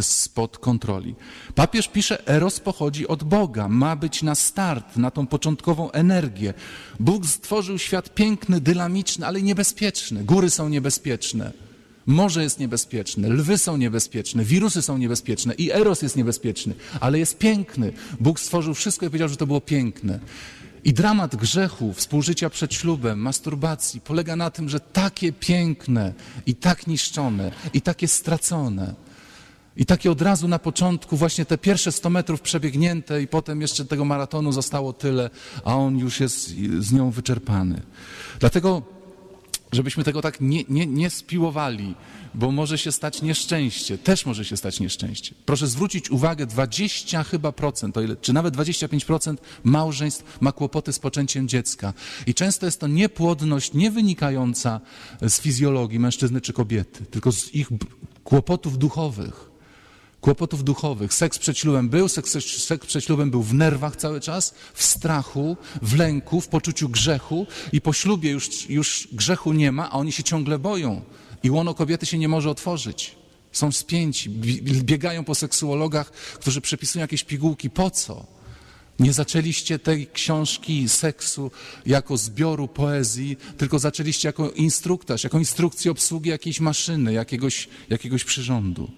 Speaker 1: spod kontroli. Papież pisze, eros pochodzi od Boga, ma być na start, na tą początkową energię. Bóg stworzył świat piękny, dynamiczny, ale niebezpieczny. Góry są niebezpieczne, morze jest niebezpieczne, lwy są niebezpieczne, wirusy są niebezpieczne i eros jest niebezpieczny, ale jest piękny. Bóg stworzył wszystko i powiedział, że to było piękne. I dramat grzechu, współżycia przed ślubem, masturbacji polega na tym, że takie piękne i tak niszczone i takie stracone i takie od razu na początku właśnie te pierwsze 100 metrów przebiegnięte i potem jeszcze tego maratonu zostało tyle, a on już jest z nią wyczerpany. Dlatego, żebyśmy tego tak nie, nie, nie spiłowali, bo może się stać nieszczęście, też może się stać nieszczęście. Proszę zwrócić uwagę, 20 chyba procent, ile, czy nawet 25% małżeństw ma kłopoty z poczęciem dziecka. I często jest to niepłodność nie wynikająca z fizjologii mężczyzny czy kobiety, tylko z ich kłopotów duchowych kłopotów duchowych. Seks przed ślubem był, seks, seks przed ślubem był w nerwach cały czas, w strachu, w lęku, w poczuciu grzechu i po ślubie już, już grzechu nie ma, a oni się ciągle boją. I łono kobiety się nie może otworzyć. Są spięci, biegają po seksuologach, którzy przepisują jakieś pigułki. Po co? Nie zaczęliście tej książki seksu jako zbioru poezji, tylko zaczęliście jako instruktaż, jako instrukcję obsługi jakiejś maszyny, jakiegoś, jakiegoś przyrządu.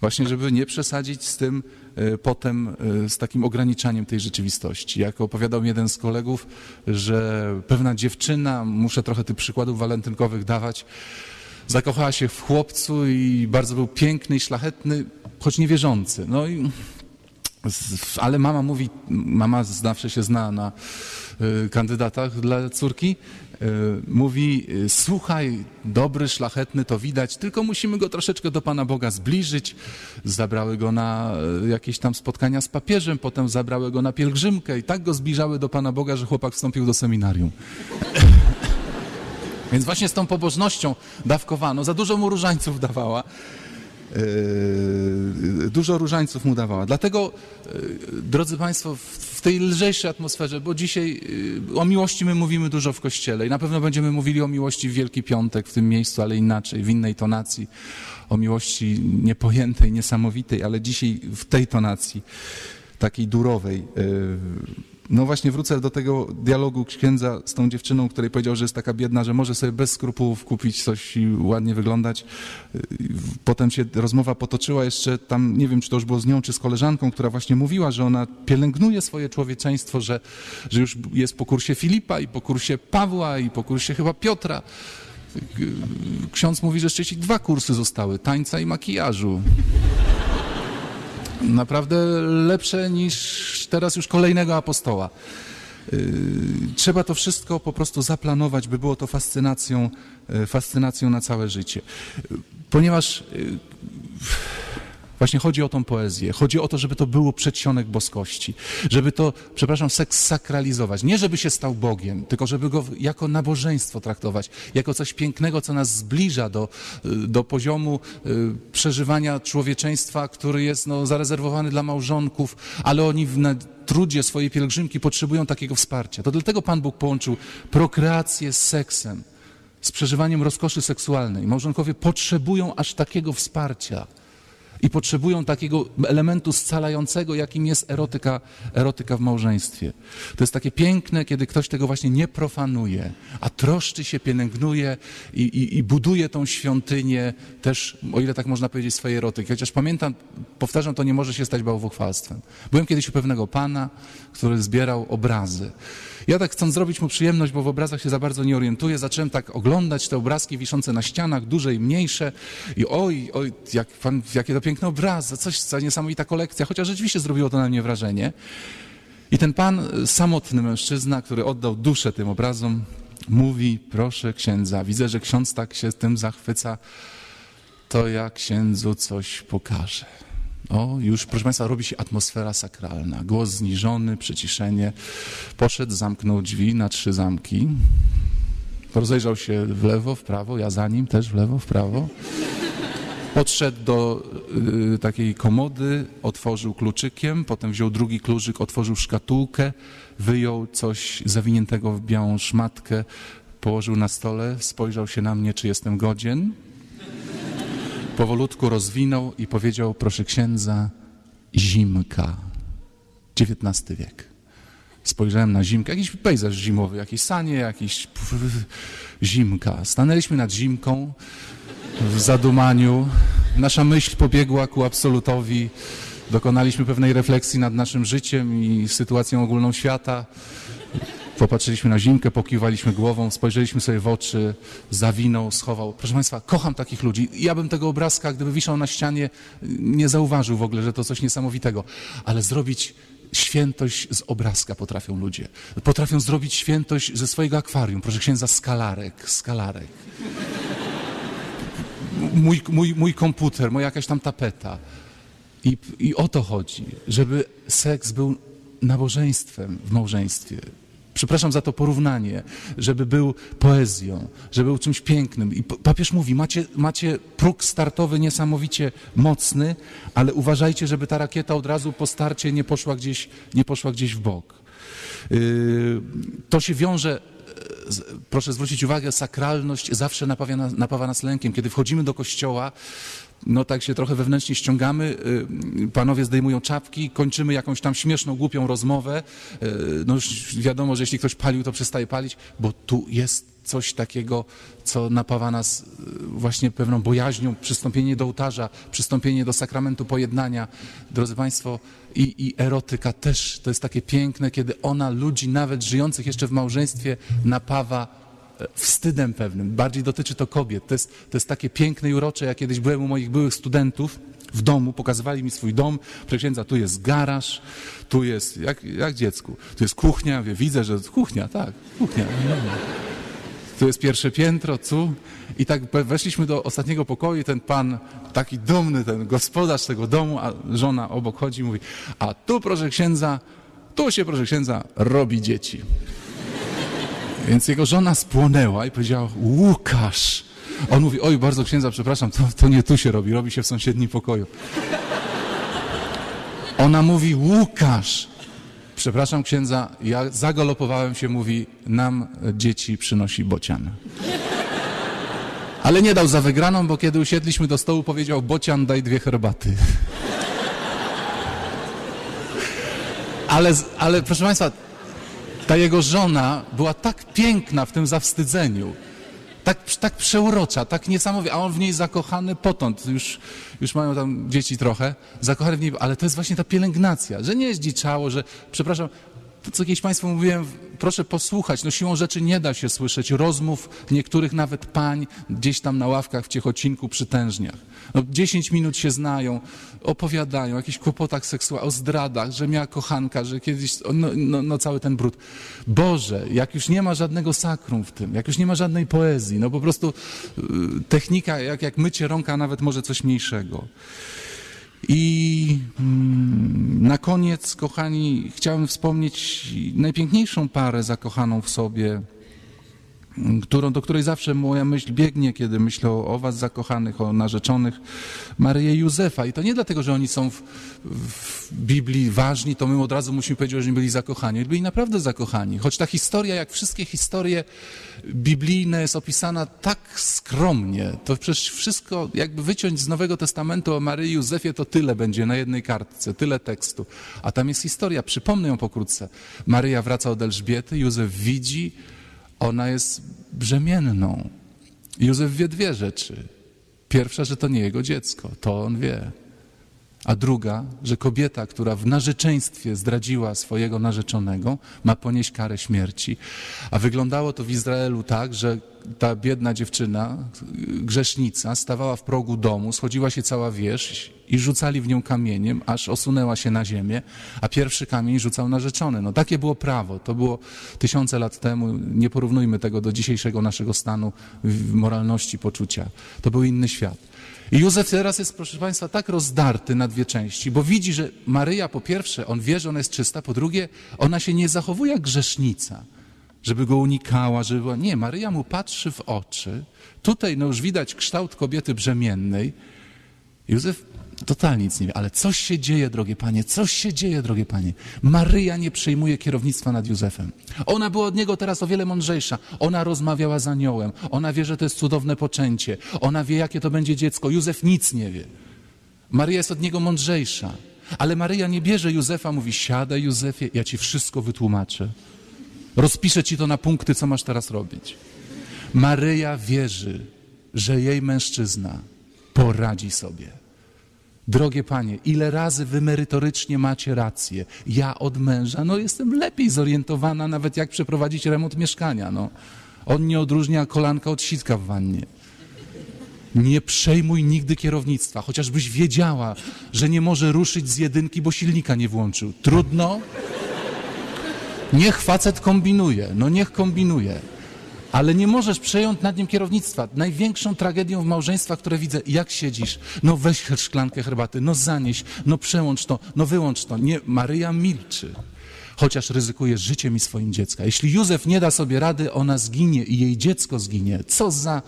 Speaker 1: Właśnie, żeby nie przesadzić z tym e, potem, e, z takim ograniczaniem tej rzeczywistości. Jak opowiadał jeden z kolegów, że pewna dziewczyna, muszę trochę tych przykładów walentynkowych dawać, zakochała się w chłopcu i bardzo był piękny i szlachetny, choć niewierzący. No i, ale mama mówi, mama zawsze się zna na y, kandydatach dla córki, y, mówi, y, słuchaj, dobry, szlachetny, to widać, tylko musimy go troszeczkę do Pana Boga zbliżyć. Zabrały go na jakieś tam spotkania z papieżem, potem zabrały go na pielgrzymkę i tak go zbliżały do Pana Boga, że chłopak wstąpił do seminarium. Więc właśnie z tą pobożnością dawkowano, za dużo mu różańców dawała. Yy, Dużo różańców mu dawała. Dlatego, yy, drodzy Państwo, w- tej lżejszej atmosferze, bo dzisiaj yy, o miłości my mówimy dużo w Kościele i na pewno będziemy mówili o miłości w Wielki Piątek w tym miejscu, ale inaczej, w innej tonacji, o miłości niepojętej, niesamowitej, ale dzisiaj w tej tonacji, takiej durowej. No właśnie wrócę do tego dialogu księdza z tą dziewczyną, której powiedział, że jest taka biedna, że może sobie bez skrupułów kupić coś i ładnie wyglądać. Yy, Potem się rozmowa potoczyła jeszcze tam, nie wiem czy to już było z nią, czy z koleżanką, która właśnie mówiła, że ona pielęgnuje swoje człowieczeństwo, że, że już jest po kursie Filipa i po kursie Pawła i po kursie chyba Piotra. Yy, Ksiądz mówi, że jeszcze ci dwa kursy zostały, tańca i makijażu. Naprawdę lepsze niż teraz już kolejnego apostoła. Yy, Trzeba to wszystko po prostu zaplanować, by było to fascynacją, yy, fascynacją na całe życie. Yy, Ponieważ Właśnie chodzi o tą poezję. Chodzi o to, żeby to było przedsionek boskości. Żeby to, przepraszam, seks sakralizować. Nie żeby się stał Bogiem, tylko żeby go jako nabożeństwo traktować. Jako coś pięknego, co nas zbliża do, y, do poziomu y, przeżywania człowieczeństwa, który jest no, zarezerwowany dla małżonków, ale oni w trudzie swojej pielgrzymki potrzebują takiego wsparcia. To dlatego Pan Bóg połączył prokreację z seksem, z przeżywaniem rozkoszy seksualnej. Małżonkowie potrzebują aż takiego wsparcia i potrzebują takiego elementu scalającego, jakim jest erotyka, erotyka w małżeństwie. To jest takie piękne, kiedy ktoś tego właśnie nie profanuje, a troszczy się, pielęgnuje i, i, i buduje tą świątynię też, o ile tak można powiedzieć, swojej erotyki. Chociaż pamiętam, powtarzam, to nie może się stać bałwochwalstwem. Byłem kiedyś u pewnego pana, który zbierał obrazy. Ja tak chcąc zrobić mu przyjemność, bo w obrazach się za bardzo nie orientuję, zacząłem tak oglądać te obrazki wiszące na ścianach, duże i mniejsze i oj, oj, jak pan, jakie to piękne obrazy, coś, co niesamowita kolekcja, chociaż rzeczywiście zrobiło to na mnie wrażenie. I ten pan, y, samotny mężczyzna, który oddał duszę tym obrazom, mówi, proszę księdza, widzę, że ksiądz tak się tym zachwyca, to ja księdzu coś pokażę. O, już, proszę Państwa, robi się atmosfera sakralna. Głos zniżony, przyciszenie. Poszedł, zamknął drzwi na trzy zamki. Rozejrzał się w lewo, w prawo, ja za nim też w lewo, w prawo. Podszedł do y, takiej komody, otworzył kluczykiem, potem wziął drugi kluczyk, otworzył szkatułkę, wyjął coś zawiniętego w białą szmatkę, położył na stole, spojrzał się na mnie, czy jestem godzien powolutku rozwinął i powiedział, proszę księdza, zimka. XIX wiek. Spojrzałem na zimkę, jakiś pejzaż zimowy, jakieś sanie, jakiś zimka. Stanęliśmy nad zimką w zadumaniu. Nasza myśl pobiegła ku absolutowi. Dokonaliśmy pewnej refleksji nad naszym życiem i sytuacją ogólną świata. Popatrzyliśmy na zimkę, pokiwaliśmy głową, spojrzeliśmy sobie w oczy, zawinął, schował. Proszę Państwa, kocham takich ludzi. Ja bym tego obrazka, gdyby wiszał na ścianie, nie zauważył w ogóle, że to coś niesamowitego. Ale zrobić świętość z obrazka potrafią ludzie. Potrafią zrobić świętość ze swojego akwarium. Proszę księdza, skalarek, skalarek. Mój, mój, mój komputer, moja jakaś tam tapeta. I, I o to chodzi, żeby seks był nabożeństwem w małżeństwie. Przepraszam za to porównanie, żeby był poezją, żeby był czymś pięknym. I papież mówi, macie, macie próg startowy niesamowicie mocny, ale uważajcie, żeby ta rakieta od razu po starcie nie poszła gdzieś, nie poszła gdzieś w bok. Yy, to się wiąże proszę zwrócić uwagę, sakralność zawsze napawa, napawa nas lękiem. Kiedy wchodzimy do kościoła, no tak się trochę wewnętrznie ściągamy, panowie zdejmują czapki, kończymy jakąś tam śmieszną, głupią rozmowę. No już wiadomo, że jeśli ktoś palił, to przestaje palić, bo tu jest coś takiego, co napawa nas właśnie pewną bojaźnią, przystąpienie do ołtarza, przystąpienie do sakramentu pojednania. Drodzy Państwo, i, i erotyka też to jest takie piękne, kiedy ona ludzi, nawet żyjących jeszcze w małżeństwie, napawa wstydem pewnym. Bardziej dotyczy to kobiet. To jest, to jest takie piękne i urocze. Ja kiedyś byłem u moich byłych studentów w domu, pokazywali mi swój dom. Proszę księdza, tu jest garaż, tu jest, jak, jak dziecku, tu jest kuchnia. Wie, widzę, że kuchnia, tak, kuchnia. Tu jest pierwsze piętro, cu. I tak weszliśmy do ostatniego pokoju ten pan, taki dumny, ten gospodarz tego domu, a żona obok chodzi i mówi, a tu proszę księdza, tu się proszę księdza robi dzieci. Więc jego żona spłonęła i powiedziała, Łukasz, On mówi, oj, bardzo księdza, przepraszam, to, to nie tu się robi, robi się w sąsiednim pokoju. Ona mówi, Łukasz, przepraszam księdza, ja zagalopowałem się, mówi, nam dzieci przynosi bocian. Ale nie dał za wygraną, bo kiedy usiedliśmy do stołu, powiedział, bocian, daj dwie herbaty. Ale, ale proszę Państwa, ta jego żona była tak piękna w tym zawstydzeniu, tak, tak przeurocza, tak niesamowita, a on w niej zakochany potąd, już, już mają tam dzieci trochę, zakochany w niej, ale to jest właśnie ta pielęgnacja, że nie jest dziczało, że, przepraszam, to co kiedyś Państwu mówiłem, proszę posłuchać, no siłą rzeczy nie da się słyszeć rozmów niektórych nawet pań gdzieś tam na ławkach w Ciechocinku przy tężniach. No, 10 minut się znają, opowiadają o jakichś kłopotach seksualnych, o zdradach, że miała kochanka, że kiedyś, no, no, no cały ten brud. Boże, jak już nie ma żadnego sakrum w tym, jak już nie ma żadnej poezji, no po prostu y, technika, jak, jak mycie rąka, nawet może coś mniejszego. I mm, na koniec, kochani, chciałem wspomnieć najpiękniejszą parę zakochaną w sobie, którą, do której zawsze moja myśl biegnie, kiedy myślę o, was zakochanych, o narzeczonych, Maryję i Józefa. I to nie dlatego, że oni są w, w Biblii ważni, to my od razu musimy powiedzieć, że oni byli zakochani. Byli naprawdę zakochani. Choć ta historia, jak wszystkie historie biblijne, jest opisana tak skromnie, to przecież wszystko, jakby wyciąć z Nowego Testamentu o Maryi i Józefie, to tyle będzie na jednej kartce, tyle tekstu. A tam jest historia, przypomnę ją pokrótce. Maryja wraca od Elżbiety, Józef widzi, ona jest brzemienną. Józef wie dwie rzeczy. Pierwsza, że to nie jego dziecko, to on wie. A druga, że kobieta, która w narzeczeństwie zdradziła swojego narzeczonego, ma ponieść karę śmierci. A wyglądało to w Izraelu tak, że ta biedna dziewczyna, grzesznica, stawała w progu domu, schodziła się cała wierzch i rzucali w nią kamieniem, aż osunęła się na ziemię, a pierwszy kamień rzucał narzeczony. No takie było prawo, to było tysiące lat temu, nie porównujmy tego do dzisiejszego naszego stanu moralności, poczucia. To był inny świat. I Józef teraz jest, proszę Państwa, tak rozdarty na dwie części, bo widzi, że Maryja po pierwsze, on wie, że ona jest czysta, po drugie, ona się nie zachowuje jak grzesznica, żeby go unikała, żeby była... Nie, Maryja mu patrzy w oczy. Tutaj no już widać kształt kobiety brzemiennej. Józef totalnie nic nie wie, ale coś się dzieje, drogie panie, coś się dzieje, drogie panie. Maryja nie przejmuje kierownictwa nad Józefem. Ona była od niego teraz o wiele mądrzejsza. Ona rozmawiała z aniołem. Ona wie, że to jest cudowne poczęcie. Ona wie, jakie to będzie dziecko. Józef nic nie wie. Maryja jest od niego mądrzejsza. Ale Maryja nie bierze Józefa, mówi, siadaj Józefie, ja ci wszystko wytłumaczę. Rozpiszę ci to na punkty, co masz teraz robić. Maryja wierzy, że jej mężczyzna poradzi sobie. Drogie panie, ile razy wy merytorycznie macie rację? Ja od męża, no jestem lepiej zorientowana, nawet jak przeprowadzić remont mieszkania. No. On nie odróżnia kolanka od sitka w wannie. Nie przejmuj nigdy kierownictwa, chociażbyś wiedziała, że nie może ruszyć z jedynki, bo silnika nie włączył. Trudno? Niech facet kombinuje, no niech kombinuje ale nie możesz przejąć nad nim kierownictwa. Największą tragedią w małżeństwach, które widzę, jak siedzisz, no weź szklankę herbaty, no zanieś, no przełącz to, no wyłącz to. Nie, Maryja milczy, chociaż ryzykuje życiem i swoim dziecka. Jeśli Józef nie da sobie rady, ona zginie i jej dziecko zginie. Co za,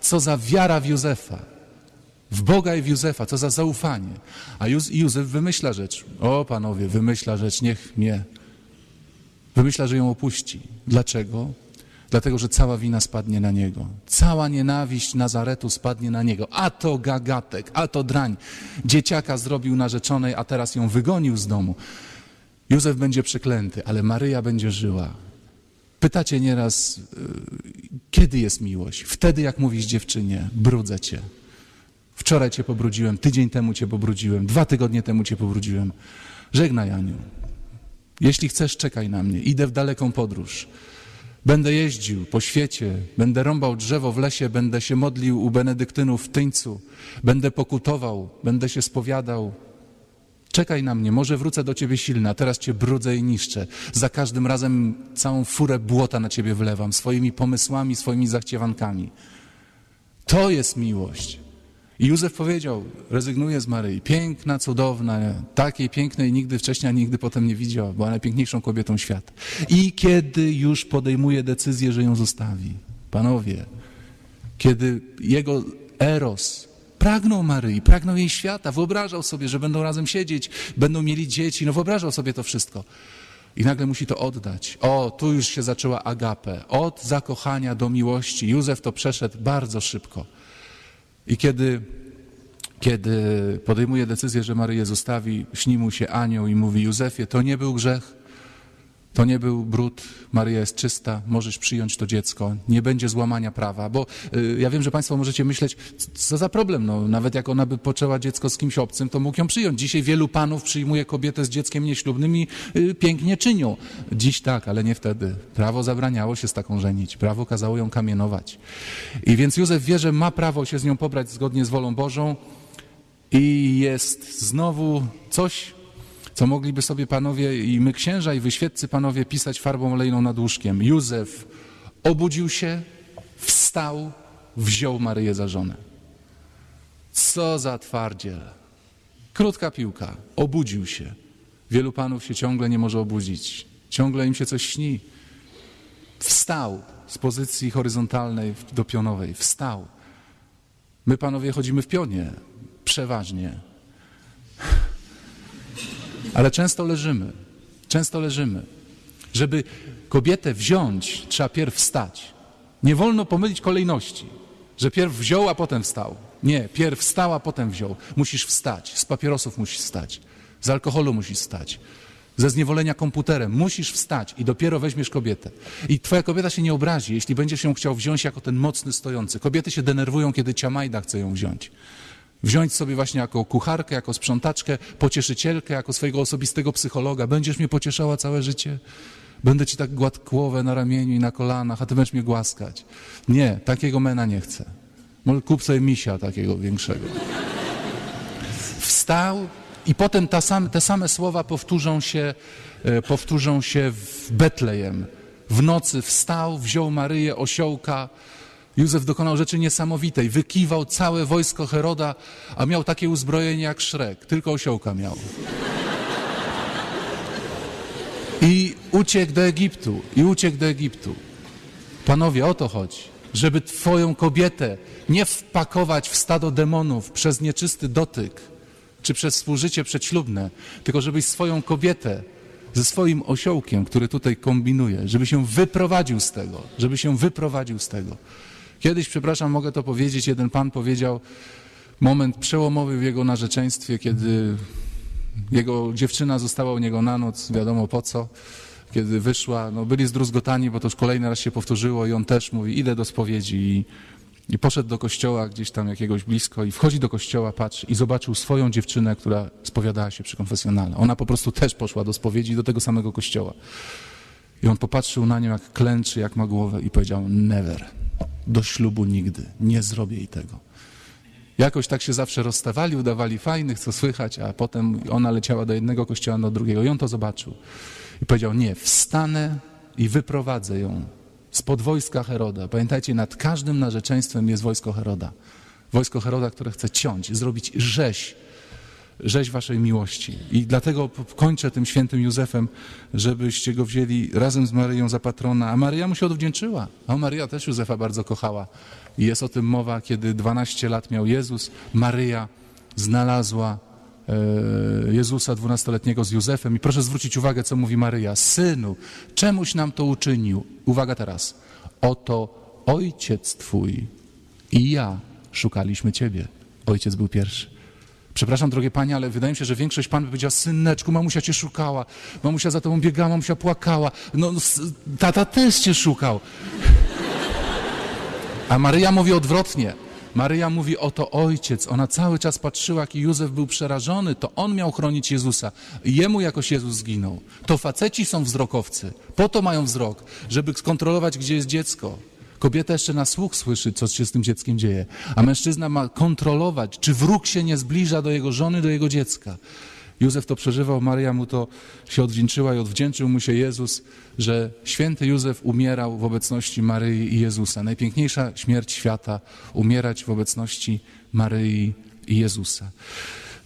Speaker 1: co za wiara w Józefa. W Boga i w Józefa, co za zaufanie. A Józef wymyśla rzecz. O panowie, wymyśla rzecz, niech mnie. Wymyśla, że ją opuści. Dlaczego? Dlatego że cała wina spadnie na niego. Cała nienawiść Nazaretu spadnie na niego. A to gagatek, a to drań. Dzieciaka zrobił narzeczonej, a teraz ją wygonił z domu. Józef będzie przeklęty, ale Maryja będzie żyła. Pytacie nieraz, y, kiedy jest miłość? Wtedy, jak mówisz dziewczynie, brudzę cię. Wczoraj cię pobrudziłem, tydzień temu cię pobrudziłem, dwa tygodnie temu cię pobrudziłem. Żegnaj, Aniu. Jeśli chcesz, czekaj na mnie. Idę w daleką podróż. Będę jeździł po świecie, będę rąbał drzewo w lesie, będę się modlił u benedyktynów w Tyńcu, będę pokutował, będę się spowiadał. Czekaj na mnie, może wrócę do ciebie silna, teraz cię brudzę i niszczę. Za każdym razem całą furę błota na ciebie wlewam, swoimi pomysłami, swoimi zachciewankami. To jest miłość. I Józef powiedział, rezygnuje z Maryi. Piękna, cudowna, takiej pięknej nigdy wcześniej, a nigdy potem nie widział, była najpiękniejszą kobietą świata. I kiedy już podejmuje decyzję, że ją zostawi, panowie, kiedy jego Eros pragnął Maryi, pragnął jej świata, wyobrażał sobie, że będą razem siedzieć, będą mieli dzieci, no wyobrażał sobie to wszystko. I nagle musi to oddać. O, tu już się zaczęła agapę. Od zakochania do miłości. Józef to przeszedł bardzo szybko. I kiedy, kiedy podejmuje decyzję, że Maryję zostawi, śni mu się anioł i mówi Józefie, to nie był grzech, to nie był brud, Maryja jest czysta, możesz przyjąć to dziecko, nie będzie złamania prawa, bo y, ja wiem, że Państwo możecie myśleć, co za problem, no, nawet jak ona by poczęła dziecko z kimś obcym, to mógł ją przyjąć. Dzisiaj wielu panów przyjmuje kobietę z dzieckiem nieślubnym i y, pięknie czynią. Dziś tak, ale nie wtedy. Prawo zabraniało się z taką żenić, prawo kazało ją kamienować. I więc Józef wie, że ma prawo się z nią pobrać zgodnie z wolą Bożą i jest znowu coś co mogliby sobie panowie i my księża i wyświetcy panowie pisać farbą olejną nad łóżkiem. Józef obudził się, wstał, wziął Maryję za żonę. Co za twardziel. Krótka piłka. Obudził się. Wielu panów się ciągle nie może obudzić. Ciągle im się coś śni. Wstał z pozycji horyzontalnej do pionowej. Wstał. My panowie chodzimy w pionie. Przeważnie. Ale często leżymy, często leżymy. Żeby kobietę wziąć, trzeba pierw wstać. Nie wolno pomylić kolejności, że pierw wziął, a potem wstał. Nie, pierw wstał, a potem wziął. Musisz wstać, z papierosów musisz wstać, z alkoholu musisz wstać, ze zniewolenia komputerem musisz wstać i dopiero weźmiesz kobietę. I twoja kobieta się nie obrazi, jeśli będziesz ją chciał wziąć jako ten mocny stojący. Kobiety się denerwują, kiedy ciamajda chce ją wziąć wziąć sobie właśnie jako kucharkę, jako sprzątaczkę, pocieszycielkę, jako swojego osobistego psychologa. Będziesz mnie pocieszała całe życie? Będę ci tak gładkłowę na ramieniu i na kolanach, a ty będziesz mnie głaskać. Nie, takiego mena nie chcę. Może kup sobie misia takiego większego. Wstał i potem te same słowa powtórzą się, e, powtórzą się w Betlejem. W nocy wstał, wziął Maryję, osiołka, Józef dokonał rzeczy niesamowitej. Wykiwał całe wojsko Heroda, a miał takie uzbrojenie jak Szrek. Tylko osiołka miał. I uciekł do Egiptu. I uciekł do Egiptu. Panowie, o to chodzi. Żeby twoją kobietę nie wpakować w stado demonów przez nieczysty dotyk, czy przez współżycie przedślubne, tylko żebyś swoją kobietę ze swoim osiołkiem, który tutaj kombinuje, żeby się wyprowadził z tego, żeby się wyprowadził z tego. Kiedyś, przepraszam, mogę to powiedzieć, jeden pan powiedział, moment przełomowy w jego narzeczeństwie, kiedy jego dziewczyna została u niego na noc, wiadomo po co, kiedy wyszła, no byli zdruzgotani, bo to już kolejny raz się powtórzyło i on też mówi, idę do spowiedzi i, i poszedł do kościoła gdzieś tam jakiegoś blisko i wchodzi do kościoła, patrzy i zobaczył swoją dziewczynę, która spowiadała się przy konfesjonale. Ona po prostu też poszła do spowiedzi do tego samego kościoła. I on popatrzył na nią, jak klęczy, jak ma głowę i powiedział, never do ślubu nigdy. Nie zrobię jej tego. Jakoś tak się zawsze rozstawali, udawali fajnych, co słychać, a potem ona leciała do jednego kościoła, do drugiego. I on to zobaczył. I powiedział, nie, wstanę i wyprowadzę ją spod wojska Heroda. Pamiętajcie, nad każdym narzeczeństwem jest wojsko Heroda. Wojsko Heroda, które chce ciąć, zrobić rzeź rzeź waszej miłości. I dlatego kończę tym świętym Józefem, żebyście go wzięli razem z Maryją za patrona. A Maryja mu się odwdzięczyła. A Maryja też Józefa bardzo kochała. I jest o tym mowa, kiedy 12 lat miał Jezus, Maryja znalazła e, Jezusa dwunastoletniego z Józefem. I proszę zwrócić uwagę, co mówi Maryja. Synu, czemuś nam to uczynił? Uwaga teraz. Oto ojciec twój i ja szukaliśmy ciebie. Ojciec był pierwszy. Przepraszam, drogie panie, ale wydaje mi się, że większość pan by powiedziała, syneczku, mamusia cię szukała, mamusia za tobą biegała, mamusia płakała, no tata też cię szukał. A Maryja mówi odwrotnie. Maryja mówi, oto ojciec. Ona cały czas patrzyła, jak Józef był przerażony, to on miał chronić Jezusa. Jemu jakoś Jezus zginął. To faceci są wzrokowcy. Po to mają wzrok, żeby skontrolować, gdzie jest dziecko. Kobieta jeszcze na słuch słyszy, co się z tym dzieckiem dzieje, a mężczyzna ma kontrolować, czy wróg się nie zbliża do jego żony, do jego dziecka. Józef to przeżywał, Maria mu to się odwdzięczyła i odwdzięczył mu się Jezus, że święty Józef umierał w obecności Maryi i Jezusa. Najpiękniejsza śmierć świata, umierać w obecności Maryi i Jezusa.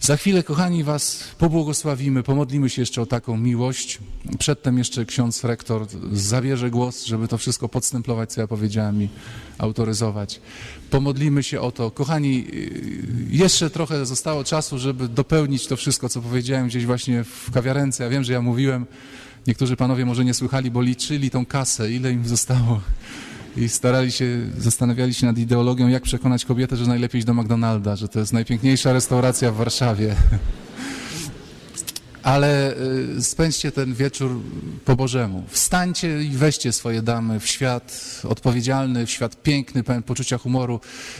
Speaker 1: Za chwilę, kochani, Was pobłogosławimy, pomodlimy się jeszcze o taką miłość. Przedtem jeszcze ksiądz rektor zabierze głos, żeby to wszystko podstemplować, co ja powiedziałem i autoryzować. Pomodlimy się o to. Kochani, yy, jeszcze trochę zostało czasu, żeby dopełnić to wszystko, co powiedziałem gdzieś właśnie w kawiarence. Ja wiem, że ja mówiłem, niektórzy panowie może nie słychali, bo liczyli tą kasę, ile im zostało i starali się, zastanawiali się nad ideologią, jak przekonać kobietę, że najlepiej iść do McDonalda, że to jest najpiękniejsza restauracja w Warszawie. <laughs> Ale y, spędźcie ten wieczór po Bożemu. Wstańcie i weźcie swoje damy w świat odpowiedzialny, w świat piękny, pełen poczucia humoru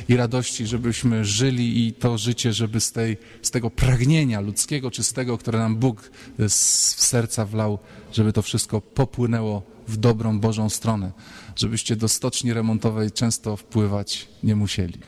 Speaker 1: i radości, żebyśmy żyli i to życie, żeby z, tej, z tego pragnienia ludzkiego, czystego, które nam Bóg z w serca wlał, żeby to wszystko popłynęło w dobrą Bożą stronę, żebyście do stoczni remontowej często wpływać nie musieli.